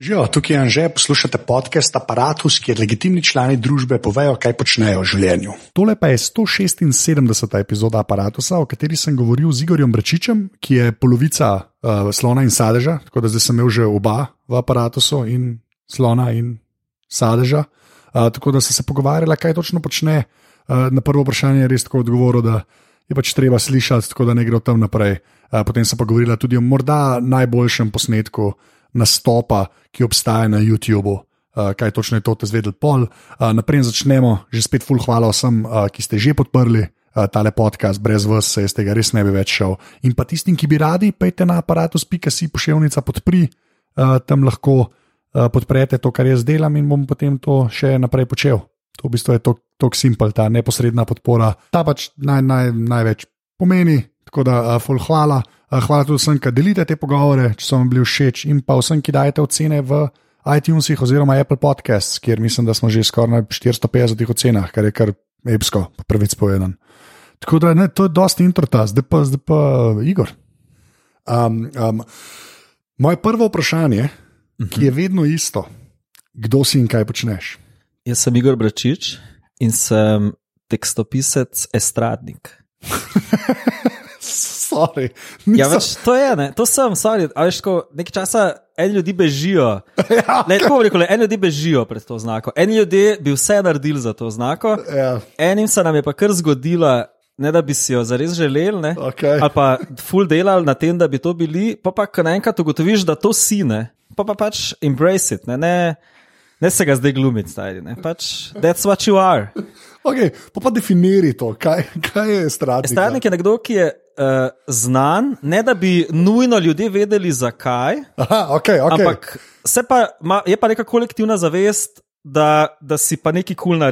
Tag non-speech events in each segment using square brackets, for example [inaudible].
Živijo, tukaj je Anže, poslušate podcast Apparatus, kjer legitimni člani družbe povejo, kaj počnejo v življenju. Tole pa je 176. epizoda Apparatusa, o kateri sem govoril z Igorjem Brečičem, ki je polovica uh, slona in sadeža, tako da zdaj sem imel že oba v Apparatusu, in slona in sadeža. Uh, tako da sem se pogovarjala, kaj točno počne. Uh, na prvo vprašanje je res tako odgovoril, da je pač treba slišati, tako da ne gre tam naprej. Uh, potem sem pa govorila tudi o morda najboljšem posnetku nastopa, ki obstaja na YouTubu. Uh, kaj točno je to, da ste zvedeli pol. Uh, naprej začnemo, že spet full hvala vsem, uh, ki ste že podprli uh, tale podcast, brez vas se iz tega res ne bi več šel. In pa tistim, ki bi radi, pejte na aparatus.si pošiljnica podpri, uh, tam lahko uh, podprete to, kar jaz delam in bom potem to še naprej počel. To v bistvu je tako simpel, ta neposredna podpora. Ta pač naj, naj, največ pomeni, tako da uh, full hvala. Eh, hvala tudi vsem, ki delite te pogovore, če so vam bili všeč, in pa vsem, ki dajete ocene v iTunesih oziroma Apple Podcasts, kjer mislim, da smo že skoraj na 450 ocenah, kar je kar epsko, prvič povedan. Tako da ne, to je dosti introta, zdaj pa, zdaj pa Igor. Um, um, moje prvo vprašanje, uh -huh. ki je vedno isto, kdo si in kaj počneš? Jaz sem Igor Bračič in sem tekstopisec, estradnik. [laughs] [laughs] sorry. Ja, več, to je, ne? to sem, sorry. Veš, ko, nekaj časa eni ljudje bežijo. [laughs] ja, ne, tako rekel, eni ljudje bežijo pred to znako. Eni ljudje bi vse naredili za to znako. Ja. Enim se nam je pa kar zgodilo. Ne da bi si jo zares želeli, okay. ali pa full delali na tem, da bi to bili, pa pa naenkrat ugotoviš, da to si ne, pa pa pač embrace it, ne, ne, ne se ga zdaj glumiti, stari, ne, pač that's what you are. [laughs] Okay, pa pa definiri to, kaj, kaj je strateški. Strateški je nekdo, ki je uh, znan, ne da bi nujno ljudje vedeli, zakaj. Aha, okay, okay. Ampak pa, ma, je pa neka kolektivna zavest, da, da si pa neki kul cool na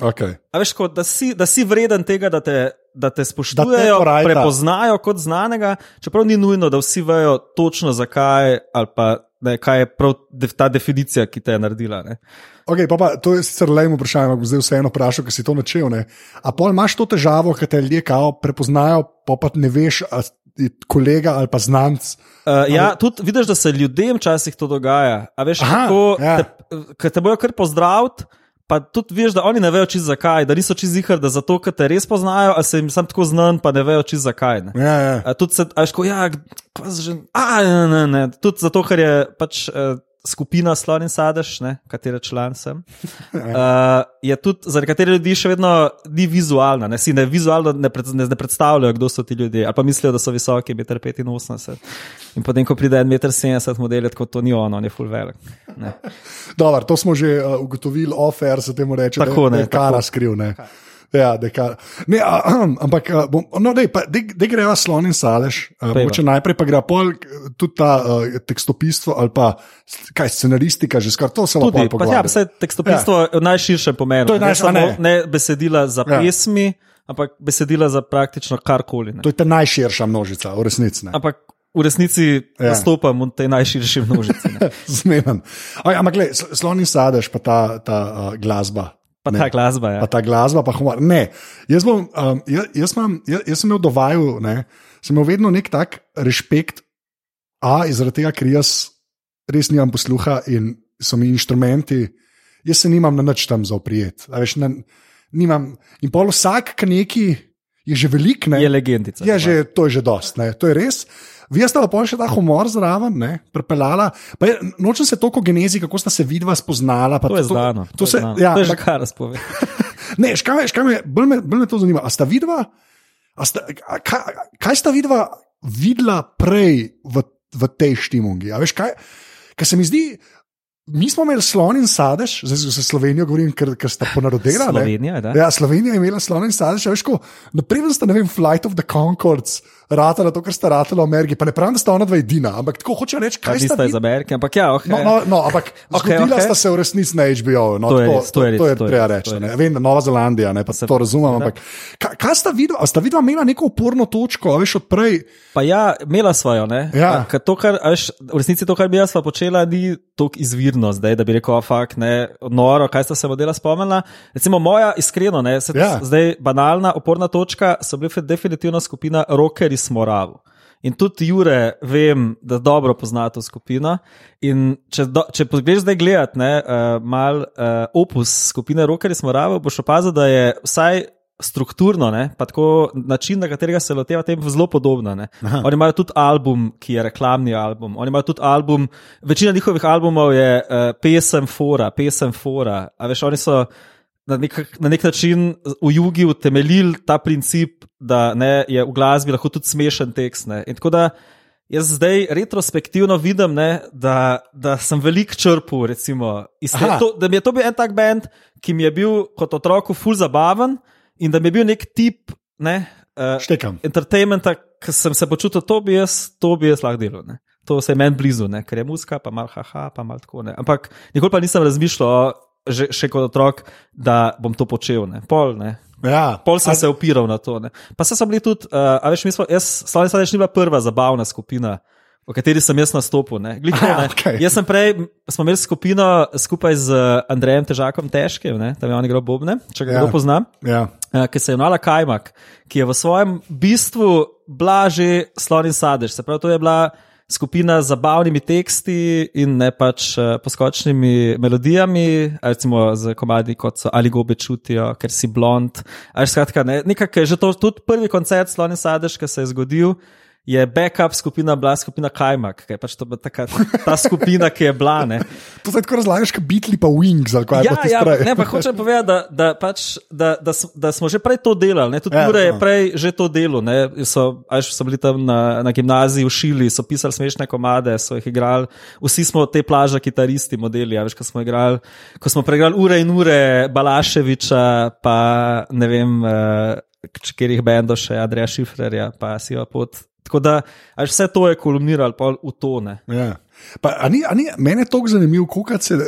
Okay. Veš, ko, da, si, da si vreden tega, da te, da te spoštujejo, da te prepoznajo kot znanega, čeprav ni nujno, da vsi vejo točno zakaj ali pa ne, kaj je prav ta definicija, ki te je naredila. Okay, pa pa, to je sicer le eno vprašanje, ampak zdaj vseeno vprašam, ker si to načel. Ne? A pol imaš to težavo, ker te ljudje kao prepoznajo, pa pa ne veš, ali kolega ali pa znanc. Uh, ja, tudi vidiš, da se ljudem včasih to dogaja. A veš, Aha, kako ja. te, te bojo kar pozdraviti. Pa tudi veš, da oni ne vejo, čez zakaj, da niso čez jih, da zato, ker te res poznajo, ali se jim sam tako znan, pa ne vejo, čez zakaj. Ne. Ja, ja. Tudi se, ajš, ko, ja, že, a, ne, ne, ne. Tudi zato, ker je pač. Uh, skupina Slon in Sadež, ne, katere član sem, uh, [laughs] je tudi zaradi katerih ljudi še vedno ni vizualna. Ne, si ne vizualno ne, pred, ne, ne predstavljajo, kdo so ti ljudje, ali pa mislijo, da so visoki, 1,85 m. In potem, ko pride 1,70 m model, tako to ni ono, on je full velik. Dobro, to smo že uh, ugotovili, ofer se temu reče, tako, da je kara skriv. Ne. Ja, deka, ne, a, ampak, bom, no, da greva slon in salež. Najprej pa gre pol tudi ta uh, tekstopistvo ali pa kaj scenaristika, že skoraj to se lahko pogleda. Ja, vse tekstopistvo ja. v najširšem pomenu. To je najširše. Ne. ne besedila za ja. pesmi, ampak besedila za praktično karkoli. To je ta najširša množica, v resnici. Ne. Ampak v resnici ja. nastopam v tej najširši množici. [laughs] Zmeden. Ampak, gledaj, slon in sadež, pa ta, ta uh, glasba. Pa ta glasba. Ja. Pa ta glasba, pa humor. Ne, jaz, bom, um, jaz, jaz, mam, jaz, jaz sem imel do vaju, ne, sem imel vedno nek tak respekt, a zaradi tega, ker jaz res nimam posluha in so mi inštrumenti, jaz se nimam na nič tam za oprijet. In pol vsak, ki neki je že velik, ne, je legendica. Je že, to je že dost, ne, to je res. Vi ste pa še ta humor zraven, ne, prepeljala. Je, nočem se toliko genezi, kako sta se vidva spoznala. To je znano. To, to, se, znano. Ja, to je že kar razpove. [laughs] ne, škaj, škaj me, bolj, me, bolj me to zanima. A sta vidva, a sta, a, kaj, kaj sta vidva videla prej v, v tej štimungi? A veš kaj? Ker se mi zdi, Mi smo imeli slon in sadež, zdaj se Slovenijo govorim, ker, ker sta ponarodila. Slovenija, ja, Slovenija je imela slon in sadež, veš, ko naprej sta, ne vem, Flight of the Concords, ratala to, kar sta ratala v Ameriki, pa ne pravim, da sta ona dva edina, ampak tako hoče reči, kaj sta iz Amerike, ampak ja, ok. No, no, no ampak okay, zgodila okay. sta se v resnici na HBO, no, to, tako, je, to, to, to je treba reči. Vem, da Nova Zelandija, ne, pa se to razumem, ampak kaj, kaj sta videla, sta videla imela neko uporno točko, veš, odprej. Pa ja, imela svojo, ne. Ja. A, to, kar, veš, v resnici to, kar bi jaz počela, ni tako izvirno zdaj, da bi rekel, fakt, ne, noro, kaj sta se modela spomnila. Recimo moja, iskreno, ne, se, ja. zdaj banalna oporna točka so bili definitivno skupina Rockeri s Moravu. In tudi Jure, vem, da dobro pozna to skupino. In če, do, če pogledaj zdaj gledati, ne, uh, mal uh, opus skupine Rockers smo rave, boš opazil, da je vsaj strukturno, ne, pa tako način, na katerega se loteva tem, zelo podobno. Oni imajo tudi album, ki je reklamni album. Oni imajo tudi album, večina njihovih albumov je uh, pesem Fora, pesem Fora. A veš, oni so na nek, na nek način v jugu utemeljili ta princip, da ne, je v glasbi lahko tudi smešen tekst. Ne. In tako da jaz zdaj retrospektivno vidim, ne, da, da sem velik črpal, recimo, te, to, da mi je to bil en tak bend, ki mi je bil kot otroku ful zabaven in da mi je bil nek tip. Ne, uh, entertainmenta, ki sem se počutil, to bi jaz, to bi jaz lahko delal. Ne. To se je meni blizu, ne, ker je muska, pa malo haha, pa malo tako. Ne. Ampak nikoli pa nisem razmišljal, že, še kot otrok, da bom to počel. Ne. Pol, ne. Ja, Pol sem a... se opiral na to. Ne. Pa se sem bil tudi, uh, a veš, mi smo, jaz, Slovenija Sadeš ni bila prva zabavna skupina. V kateri sem jaz nastopil. Gliko, Aha, okay. Jaz sem prej, smo imeli skupino skupaj z Andrejem Težakom Težkim, tam je on igral Bobne, če ga ja. poznam, ja. uh, ki se je imenovala Kajmak, ki je v svojem bistvu blaži Slovenija Sadeš. Se pravi, to je bila skupina z zabavnimi teksti in ne pač uh, poskočnimi melodijami, recimo z komadi kot so Ali gobe čutijo, ker si blond. Skratka, ne, nekaj, že to, tudi prvi koncert Slovenija Sadeš, ki se je zgodil je backup skupina bila skupina Kajmak, ki je pač to taka, ta skupina, ki je bila. Ne. [laughs] To zdaj tako razlagaš, kot Beatli pa Wings ali kaj ja, ja, ne, pa [laughs] hočem povedati, da, da, pač, da, da, da smo že prej to delali, ne. tudi ja, Jure je no. prej že to delo. So, so bili tam na, na gimnaziji v Šili, so pisali smešne komade, so jih igrali, vsi smo te plaže, kitaristi, modeli. Ja, veš, ko smo, igrali, ko smo preigrali ure in ure Balaševiča, pa ne vem. Uh, Ker jih bendo še, Andreja Šifrerja, pa si jo pot Tako da vse to je kolumniralo v tone. Ja. Pa, a ni, a ni, mene je tako zanimivo,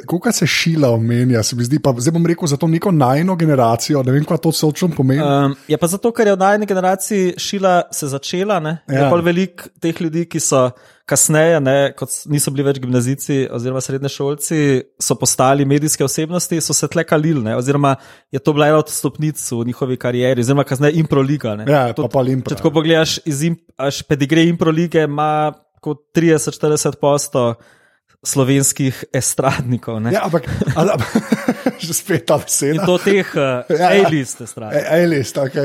kako se šila omenja. Se zdi, pa, zdaj bom rekel za to neko najno generacijo. Ne vem, kaj to točno pomeni. Um, je pa zato, ker je v najni generaciji šila se začela. Ja. Je pa veliko teh ljudi, ki so kasneje, ne, kot niso bili več gimnazici oziroma srednje šolci, so postali medijske osebnosti, so se tle kalili. Oziroma je to bila ena od stopnic v njihovi karieri, oziroma kasneje improliga. Ja, to, pa pa impro. Če tako pogledaš, iz imp, pedigre improlige ima kot 30-40 posto slovenskih estradnikov. Ne? Ja, ampak, ampak [laughs] že spet ta beseda. In to teh uh, ja, ja. A-list estradnikov. A-list, ok.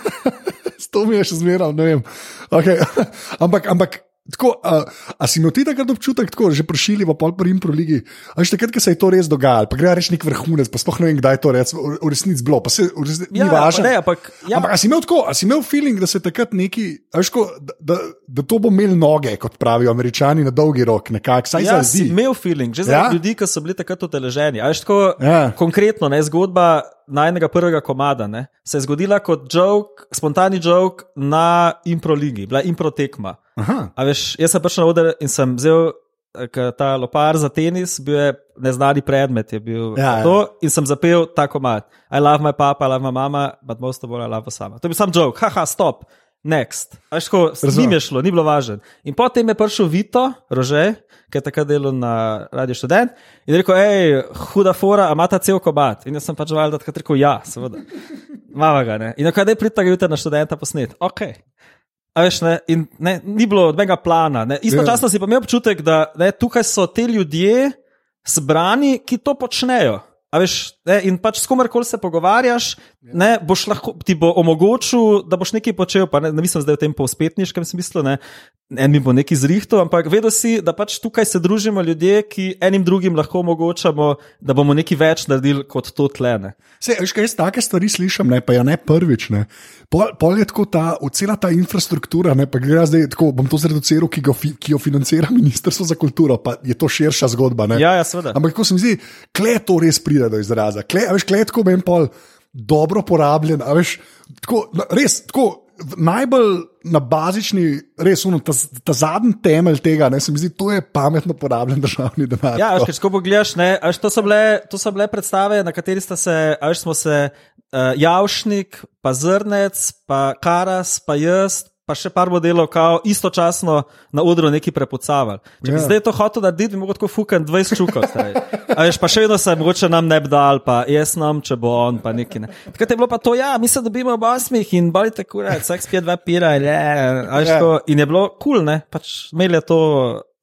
[laughs] to mi je še zmeraj, ne vem. Okay. [laughs] ampak, ampak Tako, a, a si imel ti takrat občutek, tako, že prešili v pol prim pro ligi? Ali še takrat, ko se je to res dogajalo, pa gre reči nek vrhunec, pa sploh ne vem, kdaj je to res, v, resnici bilo, pa se v resnici ja, ni važno. Ne, ampak, ja. ampak a si imel tako, a si imel feeling, da se takrat neki, ko, da, da, da to bo imel noge, kot pravijo američani, na dolgi rok, nekako, saj ja, si imel feeling, že za ja? ljudi, ki so bili takrat odeleženi. Ja. Konkretno, ne zgodba najnega prvega komada, ne, se je zgodila kot joke, spontani joke na impro ligi, bila impro tekma. Veš, jaz sem prišel na oder in sem vzel eh, ta lopar za tenis, bil je neznani predmet. Je bil ja, ja. to, ja. In sem zapel ta komad. I love my papa, I love my mama, but most of all I love sama. To je bil sam joke, haha, stop. Next. Ajko, s njim je šlo, ni bilo važno. In potem je prišel Vito, rože, ki je takrat delal na Radio Student in rekel: hej, huda fora, ima ta cel kobat. In jaz sem pač valjda, da je rekel: ja, seveda. Mava ga ne. In kaj je pridta jutra na študenta posnet? Ok. A veš, ne, in, ne, ni bilo odmega plana. Ne. Istočasno yeah. si pa imel občutek, da ne, tukaj so ti ljudje zbrani, ki to počnejo. Veš, ne, in pač s komerkoli se pogovarjaš, ne, lahko, ti bo omogočil, da boš nekaj počel. Ne, ne mislim zdaj v tem povspetniškem smislu, ne, en mi bo nekaj zrihto, ampak vedel si, da pač tukaj se družimo ljudje, ki enim drugim lahko omogočamo, da bomo nekaj več naredili kot to tlene. Se, veš, kaj jaz take stvari slišim, ne, pa ja ne prvič. Ne. Pol, pol je tako ta, cela ta infrastruktura, ne, pa gre zdaj tako, bom to zreduciral, ki, ki jo financira [laughs] Ministrstvo za kulturo, pa je to širša zgodba. Ne. Ja, ja, seveda. Ampak ko se mi zdi, kle to res pride do izraza. Kle, veš, kletko meni pol dobro porabljen, veš, tako, res, tako, najbolj na bazični, res, uno, ta, ta zadnji temelj tega, ne, se mi zdi, to je pametno porabljen državni denar. Ja, veš, če pogledaš, ne, veš, to, so bile, to so bile predstave, na kateri sta se, veš, smo se uh, Javšnik, pa Zrnec, pa Karas, pa jaz, pa še par modelov, kao istočasno na odru neki prepucavali. Če bi yeah. Ja. zdaj to hotel narediti, bi lahko fukan 20 čukov. Veš, pa še vedno se mogoče nam ne bi dal, pa jaz nam, če bo on, pa neki ne. Takrat je bilo pa to, ja, mi se dobimo v osmih in balite kure, vsak spije dva pira, in, yeah. Ja. in je bilo kul, cool, ne, pač imeli to.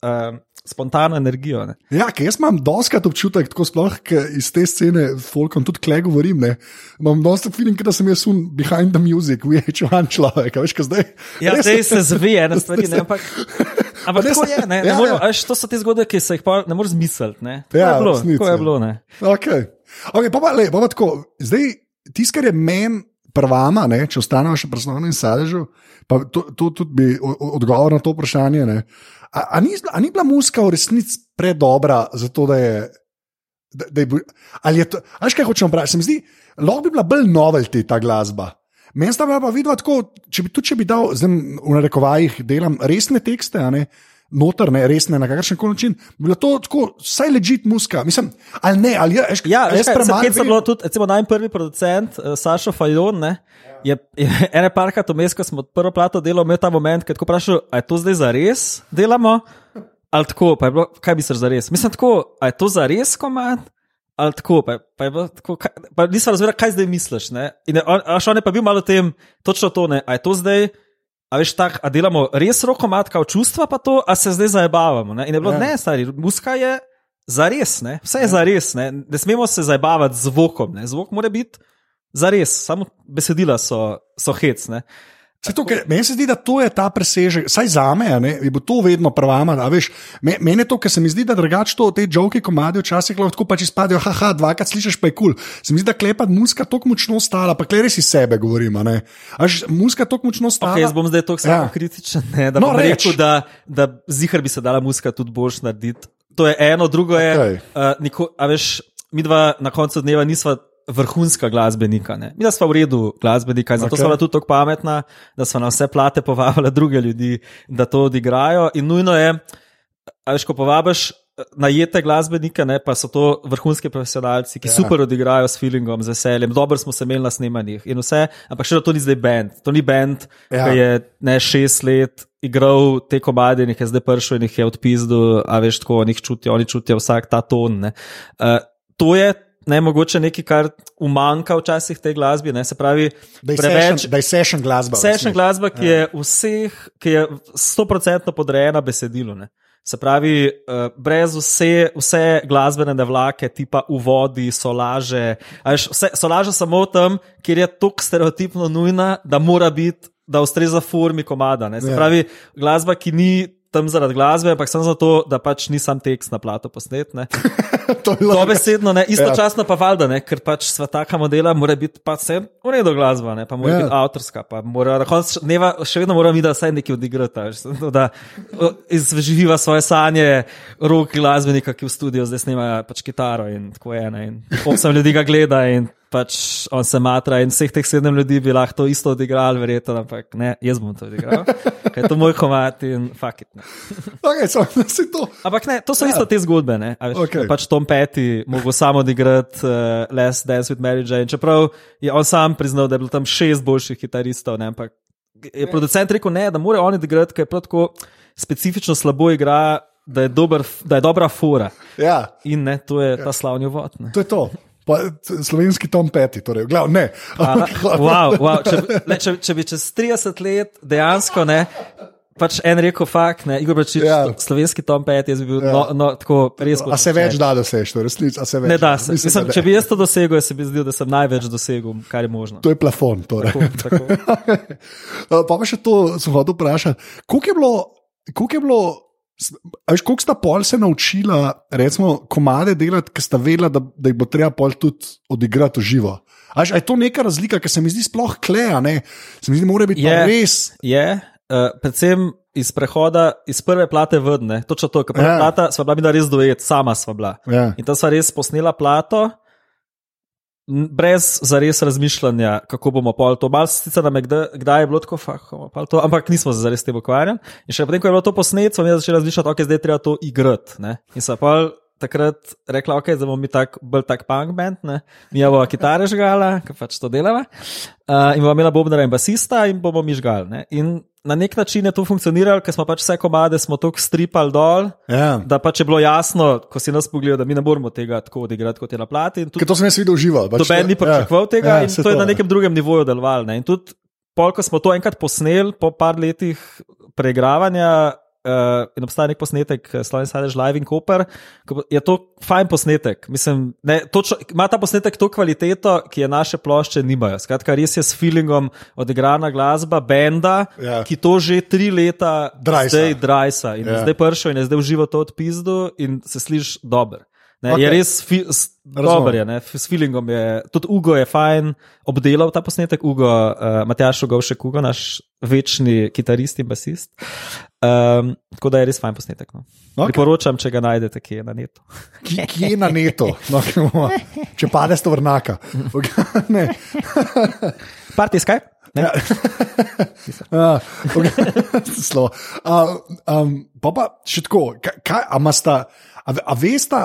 Uh, spontano energijo. Ne. Ja, jaz imam doskrat občutek, tako sploh iz te scene, folkom tudi kle govorim. Ne. Imam dosta feeling, da sem jaz un behind the music, [laughs] veš, čuvan človek, veš, kaj zdaj. Ja, zdaj se zvije, ena stvar, ne, ampak. [laughs] Ampak tako je, ne, ne ja, morem, ja. Až, to so te zgodbe, ki se jih pa ne moreš misliti. Ne. Ja, je bilo, tako je bilo. Ne. Okay. Okay, pa pa, le, pa pa tako, zdaj, tisto, kar je meni prvama, ne, če ostanemo še pri osnovnem sadežu, pa to, to tudi bi odgovor na to vprašanje. Ne. A, a, ni, a ni bila muska v resnici predobra za to, da je. Da, da je ali je to, ali kaj hočem reči? Se mi zdi, lahko bi bila bolj novelty ta glasba. Meni sta bila pa vidva tako, če bi, tudi če bi dal, zdaj v narekovajih delam resne tekste, a ne notrne, resne na kakršen koli način, bilo to tako, vsaj ležit muska. Mislim, ali ne, ali je, ja, jaz premalo. Jaz sem bil tudi, recimo, najprvi producent, uh, Sašo Fajon, ne. Je, je [laughs] ene parkrat vmes, ko smo prvo plato delali, imel ta moment, ko je vprašal, ali je to zdaj za res delamo, ali tako, pa je bilo, kaj bi se za res. Mislim, tako, ali je to za res komad, ali tako, pa, pa je bilo tako, kaj, pa nisem razumel, kaj zdaj misliš. Ne? In on, on je pa bil malo tem, točno to, ne, ali je to zdaj. A veš, tak, a delamo res roko matka v čustva, pa to, a se zdaj zabavamo. Ne? In je bilo, ja. ne, stari, muska je za res, vse je ja. za res, ne? ne smemo se zabavati z zvokom, ne? zvok mora biti za res, samo besedila so, so hec. To, meni se zdi, da to je ta presežek, saj za me, je to vedno prvama. Meni je to, ker se mi zdi, da drugače to te žoke komadi včasih lahko pač izpadejo, haha, dvakrat slišiš, pa je kul. Cool. Se mi zdi, da klepa muska tako močno stala, pa klej res iz sebe govorim. Až muska tako močno stala. Okay, jaz bom zdaj tako ja. kritičen, ne, da, no, rekel, da, da zihar bi se dala muska tudi boljš narediti. To je eno, drugo je, okay. uh, niko, a veš, mi dva na koncu dneva nisva vrhunska glasbenika. Ne. Mi smo v redu glasbenika, zato okay. smo tudi tako pametna, da smo na vse plate povabili druge ljudi, da to odigrajo. In nujno je, veš, ko povabiš. Najete glasbenike, ne, pa so to vrhunski profesionalci, ki ja. super odigrajo s feelingom, z veseljem, dobro smo se imeli na snemanjih in vse, ampak še to ni zdaj bend. To ni bend, ja. ki je ne šest let igral te komade in jih je zdaj prišel in jih je odpizdil, a veš, tako oni čutijo, oni čutijo vsak ta ton. Uh, to je ne mogoče nekaj, kar umanka včasih te glasbi. Ne, se pravi, da je preveč, session glasba. Session glasba, ki je ja. vseh, ki je stoprocentno podrejena besedilu. Ne. Se pravi, uh, brez vse, vse glasbene vlake, tipa uvodi, solaže. Vse, solaže samo tam, kjer je tako stereotipno nujna, da mora biti, da ustreza formi komada. Ne. Se ja. pravi, glasba, ki ni tam zaradi glasbe, ampak samo zato, da pač nisem tekst na plato posnet. [laughs] to je bilo besedno, ne? istočasno ja. pa valjda, ne? ker pač sva taka modela, mora biti pa vse v redu glasba, ne? pa mora ja. biti avtorska, pa mora na koncu dneva še vedno mora mi da vsaj nekaj odigrati, da izživiva svoje sanje, roki glasbenika, ki v studiu zdaj snimajo pač kitaro in tako je. Ne? In osem ljudi ga gleda in pač on se matra in vseh teh sedem ljudi bi lahko to isto odigrali, verjetno, ampak ne, jaz bom to odigral. [laughs] Ker je to moj komat in fakit. Okay, so, to. Ampak ne, to so ja. isto te zgodbe. Veš, okay. Pač Tom Petty mogel samo odigrati uh, Last Dance with Mary Jane. Čeprav je on sam priznal, da je bilo tam šest boljših kitaristov. Ne, ampak je producent rekel, ne, da mora on odigrati, ker je prav tako specifično slabo igra. Da je, dober, da je dobra fura. Ja. In ne, to je ja. ta slavni vod. To je to. Pa, slovenski Tom Petty, torej, glav, ne. Aha, [laughs] wow, wow. Če, ne, če, če bi čez 30 let dejansko ne. Pač en rekel, fakt, ne, Igor Bračič, ja. slovenski Tom Petty, jaz bi bil ja. no, no, tako res. A se več da dosež, to je resnico, a se več. Ne da se. Mislim, Mislim, če bi jaz to dosegel, se bi zdel, da sem največ dosegel, kar je možno. To je plafon, torej. Tako, tako. [laughs] pa pa še to sem hotel vprašati. Koliko je bilo, koliko je bilo Veš, koliko sta pol se naučila, recimo, komade delati, ki sta vedela, da, da jih bo treba pol tudi odigrati v živo. Veš, je to neka razlika, ki se mi zdi sploh kleja, ne? se mi zdi, mora biti je, res. Je, uh, predvsem iz prehoda, iz prve plate vodne, točno to, ker prva ja. plata sva bila res dojet, sama sva bila. Ja. In tam sva res posnela plato brez zares razmišljanja, kako bomo pol to. Mal sicer nam je kdaj, kdaj je bilo tako, fah, to, ampak nismo se zares tem ukvarjali. In še potem, ko je bilo to posneto, smo začeli razmišljati, ok, zdaj treba to igrati. Ne? In se pa takrat rekla, ok, da bomo mi tak, bolj tak punk band, ne? mi bomo kitare žgala, ki pač to delava. Uh, in bomo imela bobnara in basista in bomo mi žgali. Ne? In na nek način je to funkcioniralo, ker smo pač vse komade smo tako stripali dol, Ja. da pač je bilo jasno, ko si nas pogledal, da mi ne moremo tega tako odigrati, kot je na plati. Tudi Ker to sem jaz videl živo. Pač to- ni pričakoval ja, tega, ja, in to je na ne. nekem drugem nivoju delovalo. ne. In tudi, pol, ko smo to enkrat posneli, po par letih preigravanja, uh, in obstaja nek posnetek, eh, Slovenski Sadež Live in Cooper, ko je to fajn posnetek. Mislim, ne, točno, ima ta posnetek to kvaliteto, ki je naše plošče nimajo. Skratka, res je s feelingom odigrana glasba, benda, Ja. ki to že tri leta Drajsa. zdaj drajsa in Ja. ja. zdaj pršo in je zdaj v živo to odpizdu in se sliši dober. Ne, okay. Je res fi, s, dober, je, ne, s feelingom je. Tudi Ugo je fajn obdelal ta posnetek, Ugo, uh, Matjaš Ugovšek, Ugo, naš večni kitarist in basist. Um, tako da je res fajn posnetek. No. Okay. Priporočam, če ga najdete, ki je na netu. Ki, ki je na netu, no, če pade s tovrnaka. Ne. Parti? Ne? Ja. Ja, okay. Slo. Uh, um, pa pa še tako, kaj, kaj a ima sta. A, a veste,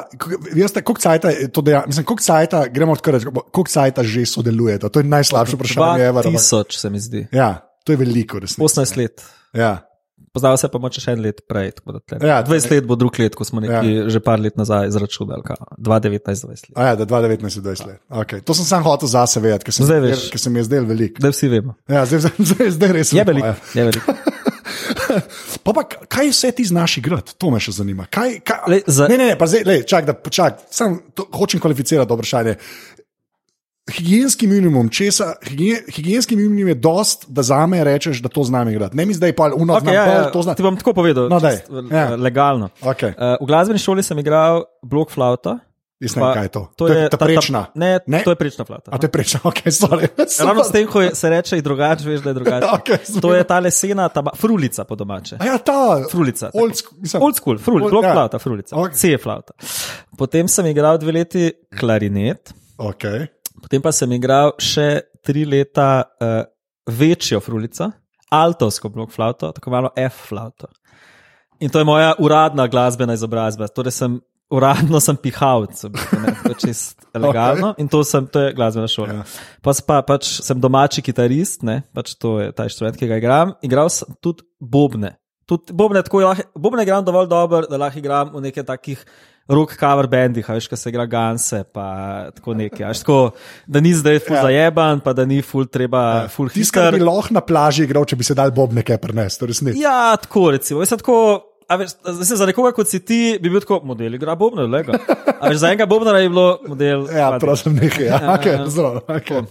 veste koliko cajta je to deja, mislim, koliko cajta, gremo odkrat, koliko cajta že sodelujete? To je najslabše vprašanje. ever, ampak- 2000, se mi zdi. Ja, to je veliko, resnici. 18 let. Ja. Poznal se pa moče še en let prej. Ja, 20 let bo drug let, ko smo neki ja. že par let nazaj izračunali. kao, 2019, 20 let. A ja, da 2019 je 20 let. Okay. To sem sam hotel zase vedeti, ker se, Zdaj veš. ker se mi je zdel veliko. Da vsi vemo. Ja, zdaj, zdaj, zdaj, zdaj res Je lepo, veliko. ja. Je veliko. Pa, pa kaj vse ti znaš igrati? To me še zanima. Kaj, kaj, Lej, za- Ne, ne, ne, pa zdaj, lej, čak, da, čak, sam to, hočem kvalificirati to vprašanje. Higijenski minimum, česa, higien, higijenski minimum je dost, da za me rečeš, da to znam igrati. Ne mi zdaj pa uno, Okay, ja, ja, to znam. ti bom tako povedal, No, daj. čisto, Ja. ja. legalno. Okay. Uh, v glasbeni šoli sem igral blok flauta. Ne vem, kaj je to. To je je ta prečna. Ne, Ne? ne, to je prečna flauta. A to je prečna, [laughs] ok, sorry. Ravno s tem, ko je, se reče drugače, veš, da je drugače. [laughs] Super. to je ta lesena, ta frulica po domače. A ja, ta. Frulica. Old school, mislim, Old school, frul, Old- blok ja. flauta, frulica. Ok. C je flauta. Potem sem igral dve leti klarinet, Okay. potem pa sem igral še tri leta uh, večjo frulico, altovsko blok flauto, tako malo F flauto. In to je moja uradna glasbena izobrazba. Torej sem, uradno sem pihalc, čist [laughs] legalno in to, sem, to je glasbena šola. Ja. Ja. Pa, pa pač sem domači kitarist, ne, pač to je ta inštrument, ki ga igram. Igral sem tudi bobne. Tudi bobne, tako lahko, bobne igram dovolj dobro, da lahko igram v nekih takih rock cover bendih, a veš, ko se igra Ganse, pa tako nekaj. veš, Tako, da ni zdaj ful Ja. ja. zajeban, pa da ni ful treba, ful Tisti, kar hiter. bi lahko na plaži igral, če bi se dal bob nekaj prenesti, resnici. Ja, tako recimo. Veš, tako, veš, zdaj, za nekoga kot si ti, bi bil tako model, igra bobna, lega. A veš, za enega bobnara je bilo model. [laughs] Ja, prosim, nekaj. Ja, okay, zelo, okay.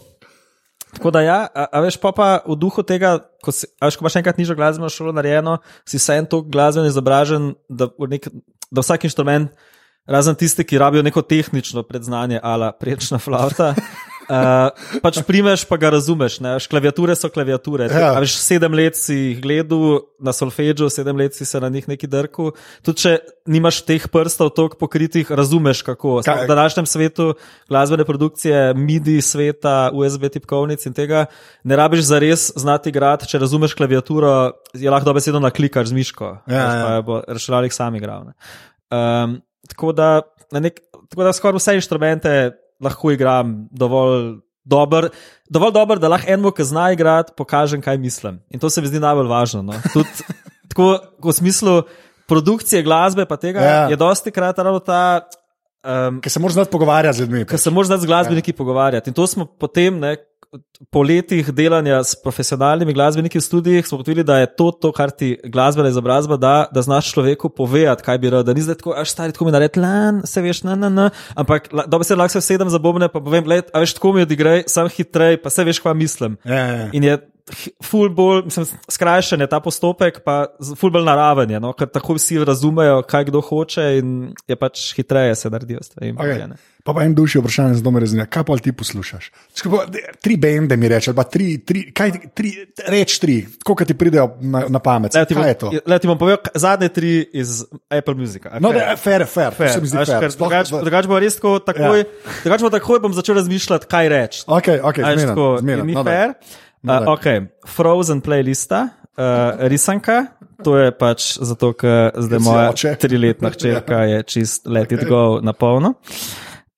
Tako da, ja, a, a veš, pa, pa v duhu tega, ko, si, veš, ko imaš enkrat nižjo glasbeno šolo narejeno, si vse en tok glasbeno izobražen, da, nek, da vsak inštrument, razen tisti, ki rabijo neko tehnično predznanje, ala prečna flauta. Uh, pač primeš, pa ga razumeš. Ne? Klaviature so klaviature. Ja. Ja. Veš, sedem let si jih gledal na solfeđu, sedem let si se na njih neki drku. Tudi če nimaš teh prstov toliko pokritih, razumeš kako. Kaj? V današnjem svetu glasbene produkcije, MIDI sveta, USB tipkovnic in tega ne rabiš za res znati igrati. Če razumeš klaviaturo, je lahko dobesedno naklikaš z miško. Ja, ja. jo bo računalnik sam igral. ne. Um, tako, da, na nek, tako da skoraj vse inštrumente lahko igram dovolj dober, dovolj dober, da lahko enemu, ki zna igrati, pokažem, kaj mislim. In to se mi zdi najbolj važno. No. Tudi, [laughs] tako, v smislu produkcije glasbe, pa tega Ja. ja. je dosti krat ravno ta. Um, Ker se moraš znati pogovarjati z ljudmi. Ker se moraš znati z glasbeniki ja. pogovarjati. In to smo potem, ne, po letih delanja s profesionalnimi glasbeniki v studijih, smo ugotovili, da je to, to kar ti glasbena izobrazba da, da znaš človeku povedati, kaj bi rad. Da ni zdaj tako, až stari, tako mi naredi, lan, se veš, na, na, na. Ampak dobro se lahko se sedem za bobne, pa povem, let, a veš, tako mi odigraj, sam hitrej, pa se veš, kaj mislim. Ja, ja, ja. In je ful bolj, mislim, skrajšan je ta postopek, pa ful bolj naraven je, no? ker tako vsi razumejo, kaj kdo hoče in je pač hitreje se naredijo stvari. Okay. Pa pa en duši vprašanje, zelo me razumije, kaj pa ti poslušaš? Skupaj, tri bende mi reče, pa tri, tri, kaj, tri reč tri, kot ti pridejo na, na pamet. Le, ti bom, le, ti bom povedal zadnje tri iz Apple Music. No, da je fair, fair, fair. Se mi zdi fair. Sploh- Drugače drugač bo res tako, takoj, Ja. drugač bo takoj bom začel razmišljati, kaj reči. Ok, ok, A veš, zmeren, tako, zmeren. Ni No, fair. No, Uh, ok, Frozen playlista, uh, risanka, to je pač zato, ker zdaj moja triletna [laughs] hčerka je čist let it go na polno.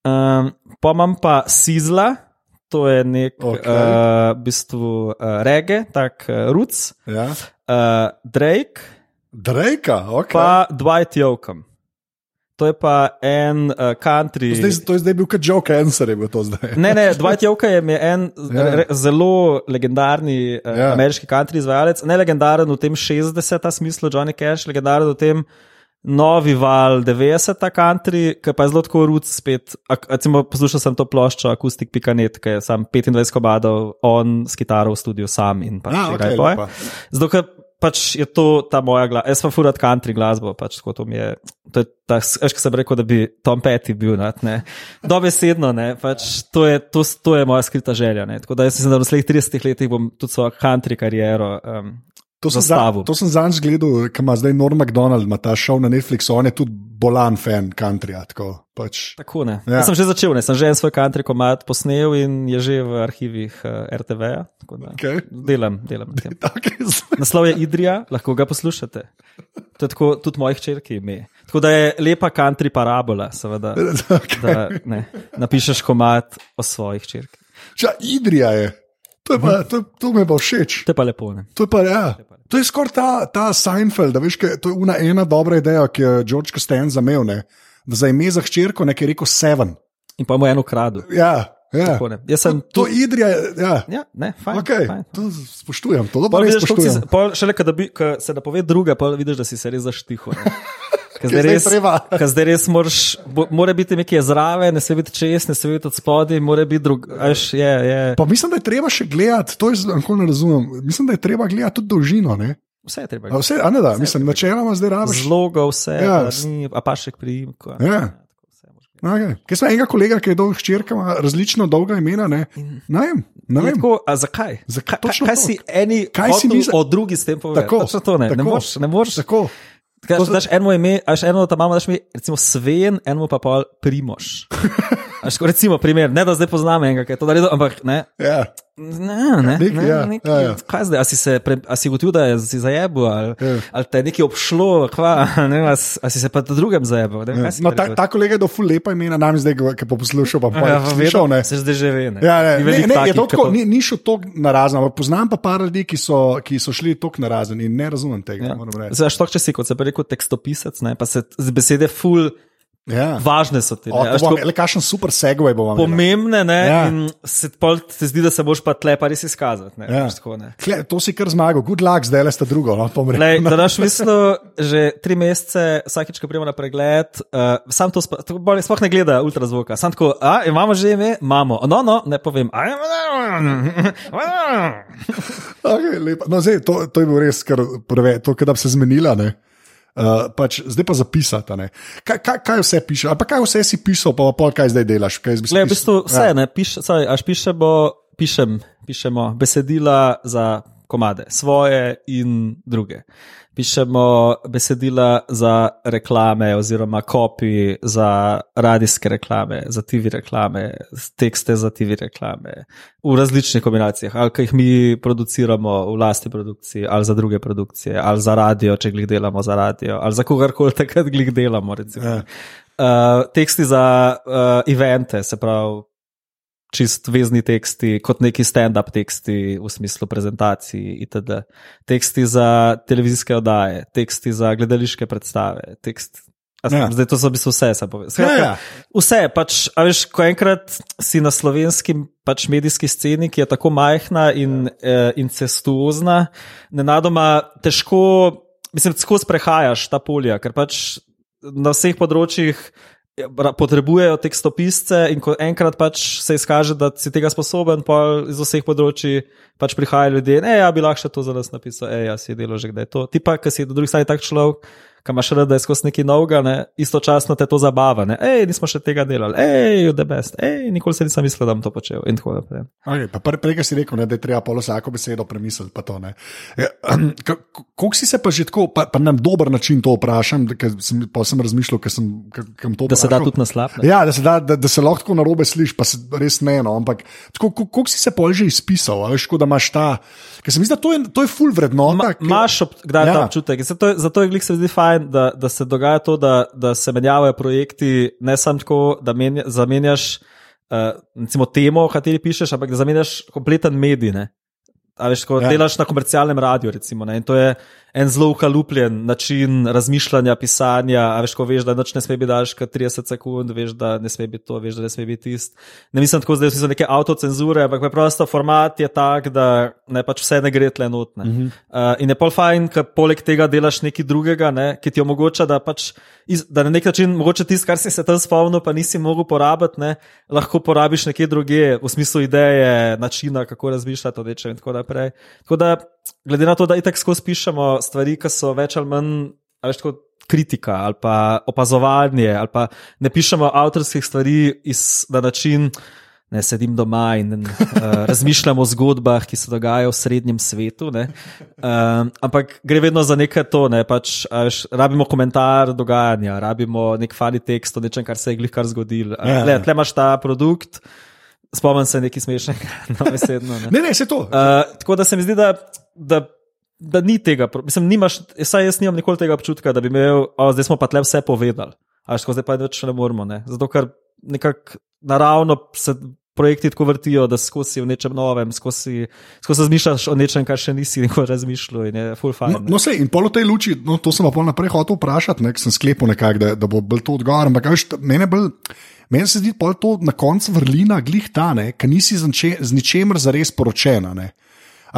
Um, pa imam pa Sizla, to je nek okay. uh, v bistvu uh, rege, tak uh, ruc, ja. uh, Drake. Drake, ok. Pa Dwight Yoakam. To je pa en uh, country. Zdaj, to je zdaj bil kot Joe Cancer, je bil to zdaj. ne, ne, Dwight [laughs] Yoakam je en yeah. Ja. re, zelo legendarni uh, yeah. Ja. ameriški country izvajalec. Ne legendaren v tem 60-ta smislu, Johnny Cash, legendaren v tem novi val 90-ta country, ki pa je zelo tako ruc spet. Recimo, poslušal sem to ploščo Acoustic Picanet, ki je sam 25 kobadov, on s kitaro v studiu sam in pač ah, okay, poje. Zato, ker pač je to ta moja glasba. Jaz pa furat country glasbo, pač tako to mi je. To je ta, veš, kaj sem rekel, da bi Tom Petty bil, ne. Dobesedno, ne, pač to je, to, to je moja skrita želja, ne. Tako da jaz mislim, da v naslednjih 30 letih bom tudi svojo country kariero um, To sem, za, to sem zanj gledal, ki ima zdaj Norm McDonald, ima ta šov na Netflixu, on je tudi bolan fan countryja. Tako, pač. tako ne. Ja. Jaz sem že začel, ne? sem že en svoj country komat posnel in je že v arhivih uh, RTV-ja. Okay. Delam, delam. Okay, [laughs] Naslov je Idrija, lahko ga poslušate. To je tako, tudi mojih črki ime. Tako da je lepa country parabola, seveda. [laughs] Okay. Da, ne, napišeš komat o svojih črkih. Idrija je. To, pa, to, to mi pa všeč. To je pa lepo. Ne? To je pa ja. To je skoraj ta, ta Seinfeld, veš, kaj, to je una, ena dobra ideja, ki je George Costanza zamel. Ne? Za ime za hčerko nekaj rekel Seven. In pa mu eno kradu. Ja. Ja. Sem to, to Idrija, ja. ja, ne, fajn, okay. fajn. To spoštujem, to dobro pol, šele, kad bi, se da pove druga, pa vidiš, da si se res zaštiho. [laughs] Zdaj res, zdaj res moraš, mora biti nekaj zraven, ne sme biti čez, ne sme biti od spodaj, mora biti drug. Až, je, je. Pa mislim, da je treba še gledati, to je zelo ne razumem. Mislim, da je treba gledati tudi dolžino. Ne? Vse je treba gledati. Vse, a ne da, vse mislim, načeloma zdaj rabiš. Zlogo, vse, ja. ni, a pa še k priimku. Ja. Okay. Kaj sem enega kolega, ki je dolg hčerka, ima različno dolga imena? Ne, ne vem. Ne vem. Tako, zakaj? zakaj? Kaj, kaj si eni, kaj si misli o drugi s tem povedal? Tako, to ne, tako, ne moreš. Ne moreš. Tako. Kaj, to, daš eno ime, až eno tam imamo, daš mi, recimo, Sven, eno pa pa Primoš. Až, recimo, primer, ne da zdaj poznam enega, ki je to naredil, ampak ne. Ja. Ne, ne, nek, ne, ja, nek, ja, ja. Kaj zdaj, a si se, pre, a si gotil, da si zajebil, ali, ja. ali te je nekaj obšlo, kva, [laughs] ne, a, a si se pa drugem zajebil. Ne, ja. no, ta, ta kolega je do ful lepa imena, nam zdaj, ki pa poslušal, pa pa ja, slišal, ne. Se zdaj že ve, ne. Ja, ne, ne, ne, je to tako, ni, ni šel tok na razen, ampak poznam pa par ljudi, ki so, ki so šli tok na razen in ne razumem tega, ja. moram reči. Zdaj, što, če si, kot se pa rekel, tekstopisec, ne, pa se z besede ful. Ja. Važne so ti. Le kakšen super segway bomo imeli. Pomembne, ne? Ja. In se, se zdi, da se boš pa tle pa res izkazati. Ne? Ja. Tako, ne? Kle, to si kar zmagal, good luck, zdaj le ste drugo. No, Lej, da daš [laughs] mislo, že tri mesece, vsakič, ko prijemo na pregled, uh, sam to sploh ne gleda ultrazvoka. Sam tako, a imamo že ime, imamo. No, no, ne povem. [laughs] okay, no, zdaj, to, to je bilo res, kar prve, to, da bi se zmenila. Ne? Uh, pač, zdaj pa zapisati. Kaj, kaj, kaj vse piše, ali kaj vse si pisal, pa, pa kaj zdaj delaš? Kaj Le, v bistvu vse, ja. ne, piš, sorry, až pišemo, pišem, pišemo besedila za komade, svoje in druge pišemo besedila za reklame, oziroma kopije za radijske reklame, za TV reklame, tekste za TV reklame, v različnih kombinacijah, ali jih mi produciramo v lasti produkciji, ali za druge produkcije, ali za radio, če jih delamo za radio, ali za kogarkoli takrat jih delamo. Uh, teksti za uh, evente, se pravi čist vezni teksti, kot neki stand-up teksti v smislu prezentacij itd. Teksti za televizijske oddaje, teksti za gledališke predstave. Tekst, ja. Zdaj to so v bistvu vse, se pove. Skratka, ja, ja. Vse, pač, a veš, ko enkrat si na slovenski pač medijski sceni, ki je tako majhna in eh, incestuozna, nenadoma težko, mislim, skozi prehajaš ta polja, ker pač na vseh področjih Ja, potrebujejo tekstopisce, in ko enkrat pač se izkaže, da si tega sposoben, pa iz vseh področji pač prihajajo ljudje, ne, ja, bi lahko še to za nas napisal, ej, ja, si delo že kdaj to. Ti pa, ki si do drugih strani tak človek, kam imaš rad, da je skozi neki novega, ne, istočasno te to zabava. Ne. Ej, nismo še tega delali, ej, the best, ej, nikoli se nisem mislil, da bom to počel. In tako naprej. Okay, prej, prej si rekel, ne, da je treba polo vsako besedo premisliti. Ja, Kako si se pa že tako, pa, pa na dober način to vprašam, ker sem, sem razmišljal, ker sem, ker, ker to da se da tudi na slab. Ja, da se, da, da, da se lahko na robe slišiš, pa se res ne eno. Ampak kako si se pol že izpisal, veš, da imaš ta. Ker se mi zdi, da to je, to je full vrednota. Imáš Ma, kdaj ja. ta občutek? Zato, zato je glik se zdi fajn, da, da se dogaja to, da, da se menjavajo projekti, ne samo tako, da menja, zamenjaš uh, temo, o kateri pišeš, ampak da zamenjaš kompleten medij. Ne? A veš, ko ja. delaš na komercialnem radiju, recimo, in to je en zelo ukalupljen način razmišljanja, pisanja. A veš, ko veš, da noč ne sme biti daljši kot 30 sekund, veš, da ne sme biti to, veš, da ne sme biti tisto. Ne mislim tako, da so neke avtocenzure, ampak preprosto format je tak, da ne pač vse ne gre tle notne. Uh -huh. uh, in je pol fajn, ker poleg tega delaš nekaj drugega, ne, ki ti omogoča, da pač. Da na nek način, mogoče tisto, kar si se tam spomnil, pa nisi mogel porabiti, ne, lahko porabiš nekje druge, v smislu ideje, načina, kako razmišljati o nečem in tako naprej. Tako da, glede na to, da itek skozi pišemo stvari, ki so več ali manj, veš, kot kritika ali pa opazovanje, ali pa ne pišemo avtorskih stvari iz, na način, ne sedim doma in uh, razmišljam o zgodbah, ki se dogajajo v srednjem svetu. Uh, ampak gre vedno za nekaj to, ne, pač, veš, rabimo komentar dogajanja, rabimo nek fali tekst o nečem, kar se je glih kar zgodilo. Ja, ja. Tle imaš ta produkt. Spomnim se nekaj smešnega, [laughs] no, besedno. Ne, ne, ne se to. Uh, tako da se mi zdi, da, da da ni tega, mislim, nimaš, saj jaz nimam nikoli tega občutka, da bi imel, o, zdaj smo pa tle vse povedali, a zdaj pa več ne moramo. Ne? Zato, ker nekako naravno se projekti tako vrtijo, da skozi v nečem novem, skozi, skozi razmišljaš o nečem, kar še nisi nikoli razmišljal in je full fine. No, no se, in polo tej luči, no, to sem pa pol naprej hotel vprašati, nek sem sklepal nekako, da, da bo bil to odgovor, ampak veš, mene bolj. Meni se zdi, da je to na koncu vrlina, glih ta, ker nisi z ničemer zares poročena. Ne?